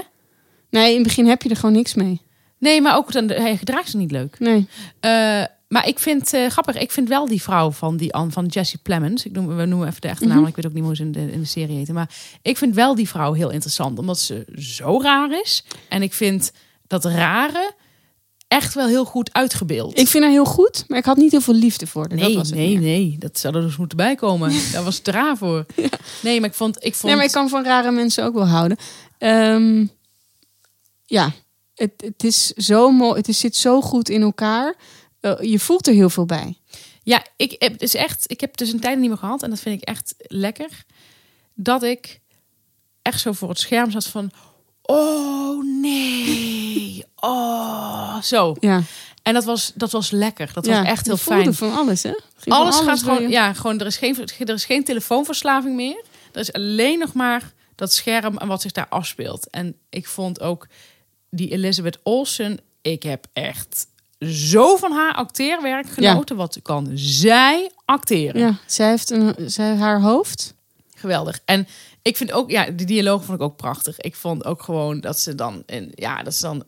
Nee, in het begin heb je er gewoon niks mee. Nee, maar ook dan, hij gedraagt ze niet leuk. Nee. Eh, maar ik vind eh, grappig, ik vind wel die vrouw van, die, An- van Jessie Plemons. Ik noem, we noemen even de echte naam, want ik weet ook niet hoe ze in de, in de serie heten. Maar ik vind wel die vrouw heel interessant, omdat ze zo raar is. En ik vind dat rare echt wel heel goed uitgebeeld. Ik vind haar heel goed, maar ik had niet heel veel liefde voor haar. Nee, dat was het nee, meer. nee. Dat zou er dus moeten bijkomen. <laughs> Daar was het raar voor. Nee, maar ik vond... Ik vond Nee, maar ik kan van rare mensen ook wel houden. Ehm, ja, het, het is zo mooi. Het is, zit zo goed in elkaar. Eh, je voelt er heel veel bij. Ja, ik heb dus echt... Ik heb dus een tijd niet meer gehad. En dat vind ik echt lekker. Dat ik echt zo voor het scherm zat van... Oh, nee. <laughs> Oh, zo. Ja, En dat was, dat was lekker. Dat ja was echt heel fijn. van alles, hè? Ging Alles gaat gewoon... je- Ja, gewoon... Er is, geen, er is geen telefoonverslaving meer. Er is alleen nog maar dat scherm en wat zich daar afspeelt. En ik vond ook die Elizabeth Olsen... Ik heb echt zo van haar acteerwerk genoten. Wat kan zij acteren? Ja, zij heeft een, zij, haar hoofd. Geweldig. En ik vind ook, ja, de dialoog vond ik ook prachtig. Ik vond ook gewoon dat ze dan, in, ja, dat ze dan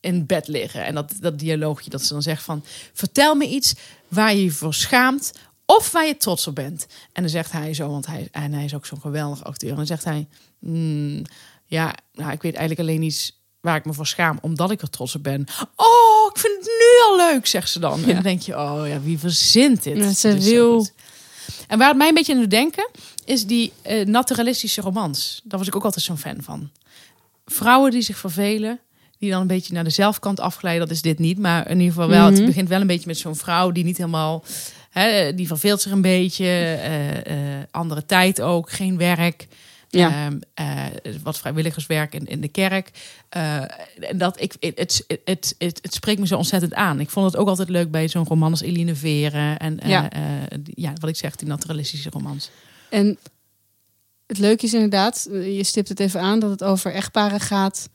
in bed liggen. En dat, dat dialoogje dat ze dan zegt van, vertel me iets waar je je voor schaamt of waar je trots op bent. En dan zegt hij zo, want hij, en hij is ook zo'n geweldig acteur. En dan zegt hij, "Hmm, ja, nou, ik weet eigenlijk alleen iets waar ik me voor schaam, omdat ik er trots op ben. Oh, ik vind het nu al leuk, zegt ze dan. En dan denk je, oh ja, wie verzint dit? Ja, ze zo wil-. En waar het mij een beetje aan doet denken, is die eh, naturalistische romans. Daar was ik ook altijd zo'n fan van. Vrouwen die zich vervelen, die dan een beetje naar de zelfkant afglijden. Dat is dit niet, maar in ieder geval wel. Mhm. Het begint wel een beetje met zo'n vrouw die niet helemaal... Hè, die verveelt zich een beetje. eh, andere tijd ook, geen werk. Ja. Ehm, eh, wat vrijwilligerswerk in, in de kerk. Eh, en dat ik, het, het, het, het, spreekt me zo ontzettend aan. Ik vond het ook altijd leuk bij zo'n roman als Eline Veren. En eh, Ja. ja, wat ik zeg, die naturalistische romans. En het leuke is inderdaad, je stipt het even aan, dat het over echtparen gaat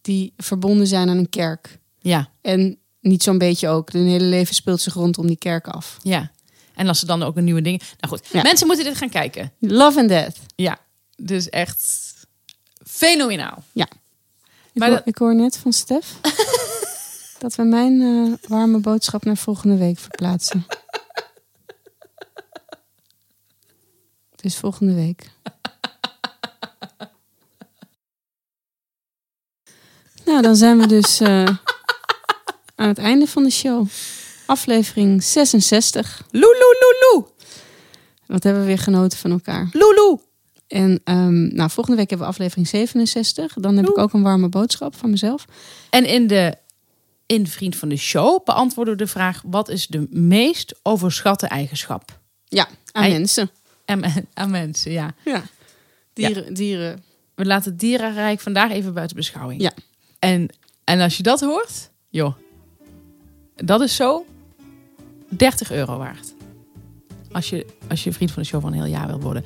die verbonden zijn aan een kerk. Ja, En niet zo'n beetje ook. Hun hele leven speelt zich rondom die kerk af. ja. En als ze dan ook een nieuwe dingen. Nou goed, Ja. mensen moeten dit gaan kijken. Love and Death. Ja, dus echt fenomenaal. Ik, Maar hoor, dat- ik hoor net van Stef <laughs> dat we mijn eh, warme boodschap naar volgende week verplaatsen. Dus volgende week. Nou, dan zijn we dus eh, aan het einde van de show. Aflevering 66. Loeloeloeloe. Wat hebben we weer genoten van elkaar. Loeloe. En ehm, nou, volgende week hebben we aflevering 67. Dan heb ik ook een warme boodschap van mezelf. En in de in Vriend van de Show beantwoorden we de vraag: wat is de meest overschatte eigenschap? Ja, aan mensen. En aan mensen, ja. Ja. Dieren, dieren. We laten het dierenrijk vandaag even buiten beschouwing. Ja. En, en als je dat hoort, joh, dat is zo 30 euro waard. Als je, als je vriend van de show van een heel jaar wil worden.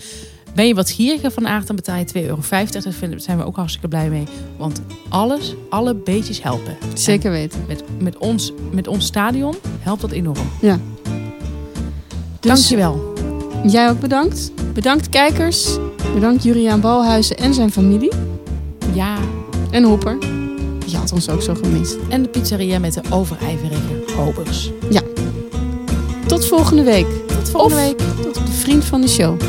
Ben je wat gieriger van aard, dan betaal je 2,50 euro. Daar zijn we ook hartstikke blij mee. Want alles, alle beetjes helpen. Zeker weten. En met, met, ons, met ons stadion helpt dat enorm. Ja. Dus Dankjewel. jij ook bedankt. Bedankt kijkers. Bedankt Juriaan Balhuizen en zijn familie. Ja, En Hopper. Die had ons ook zo gemist. en de pizzeria met de overijverige hobers. Tot volgende week. Tot volgende Of week. tot de vriend van de show.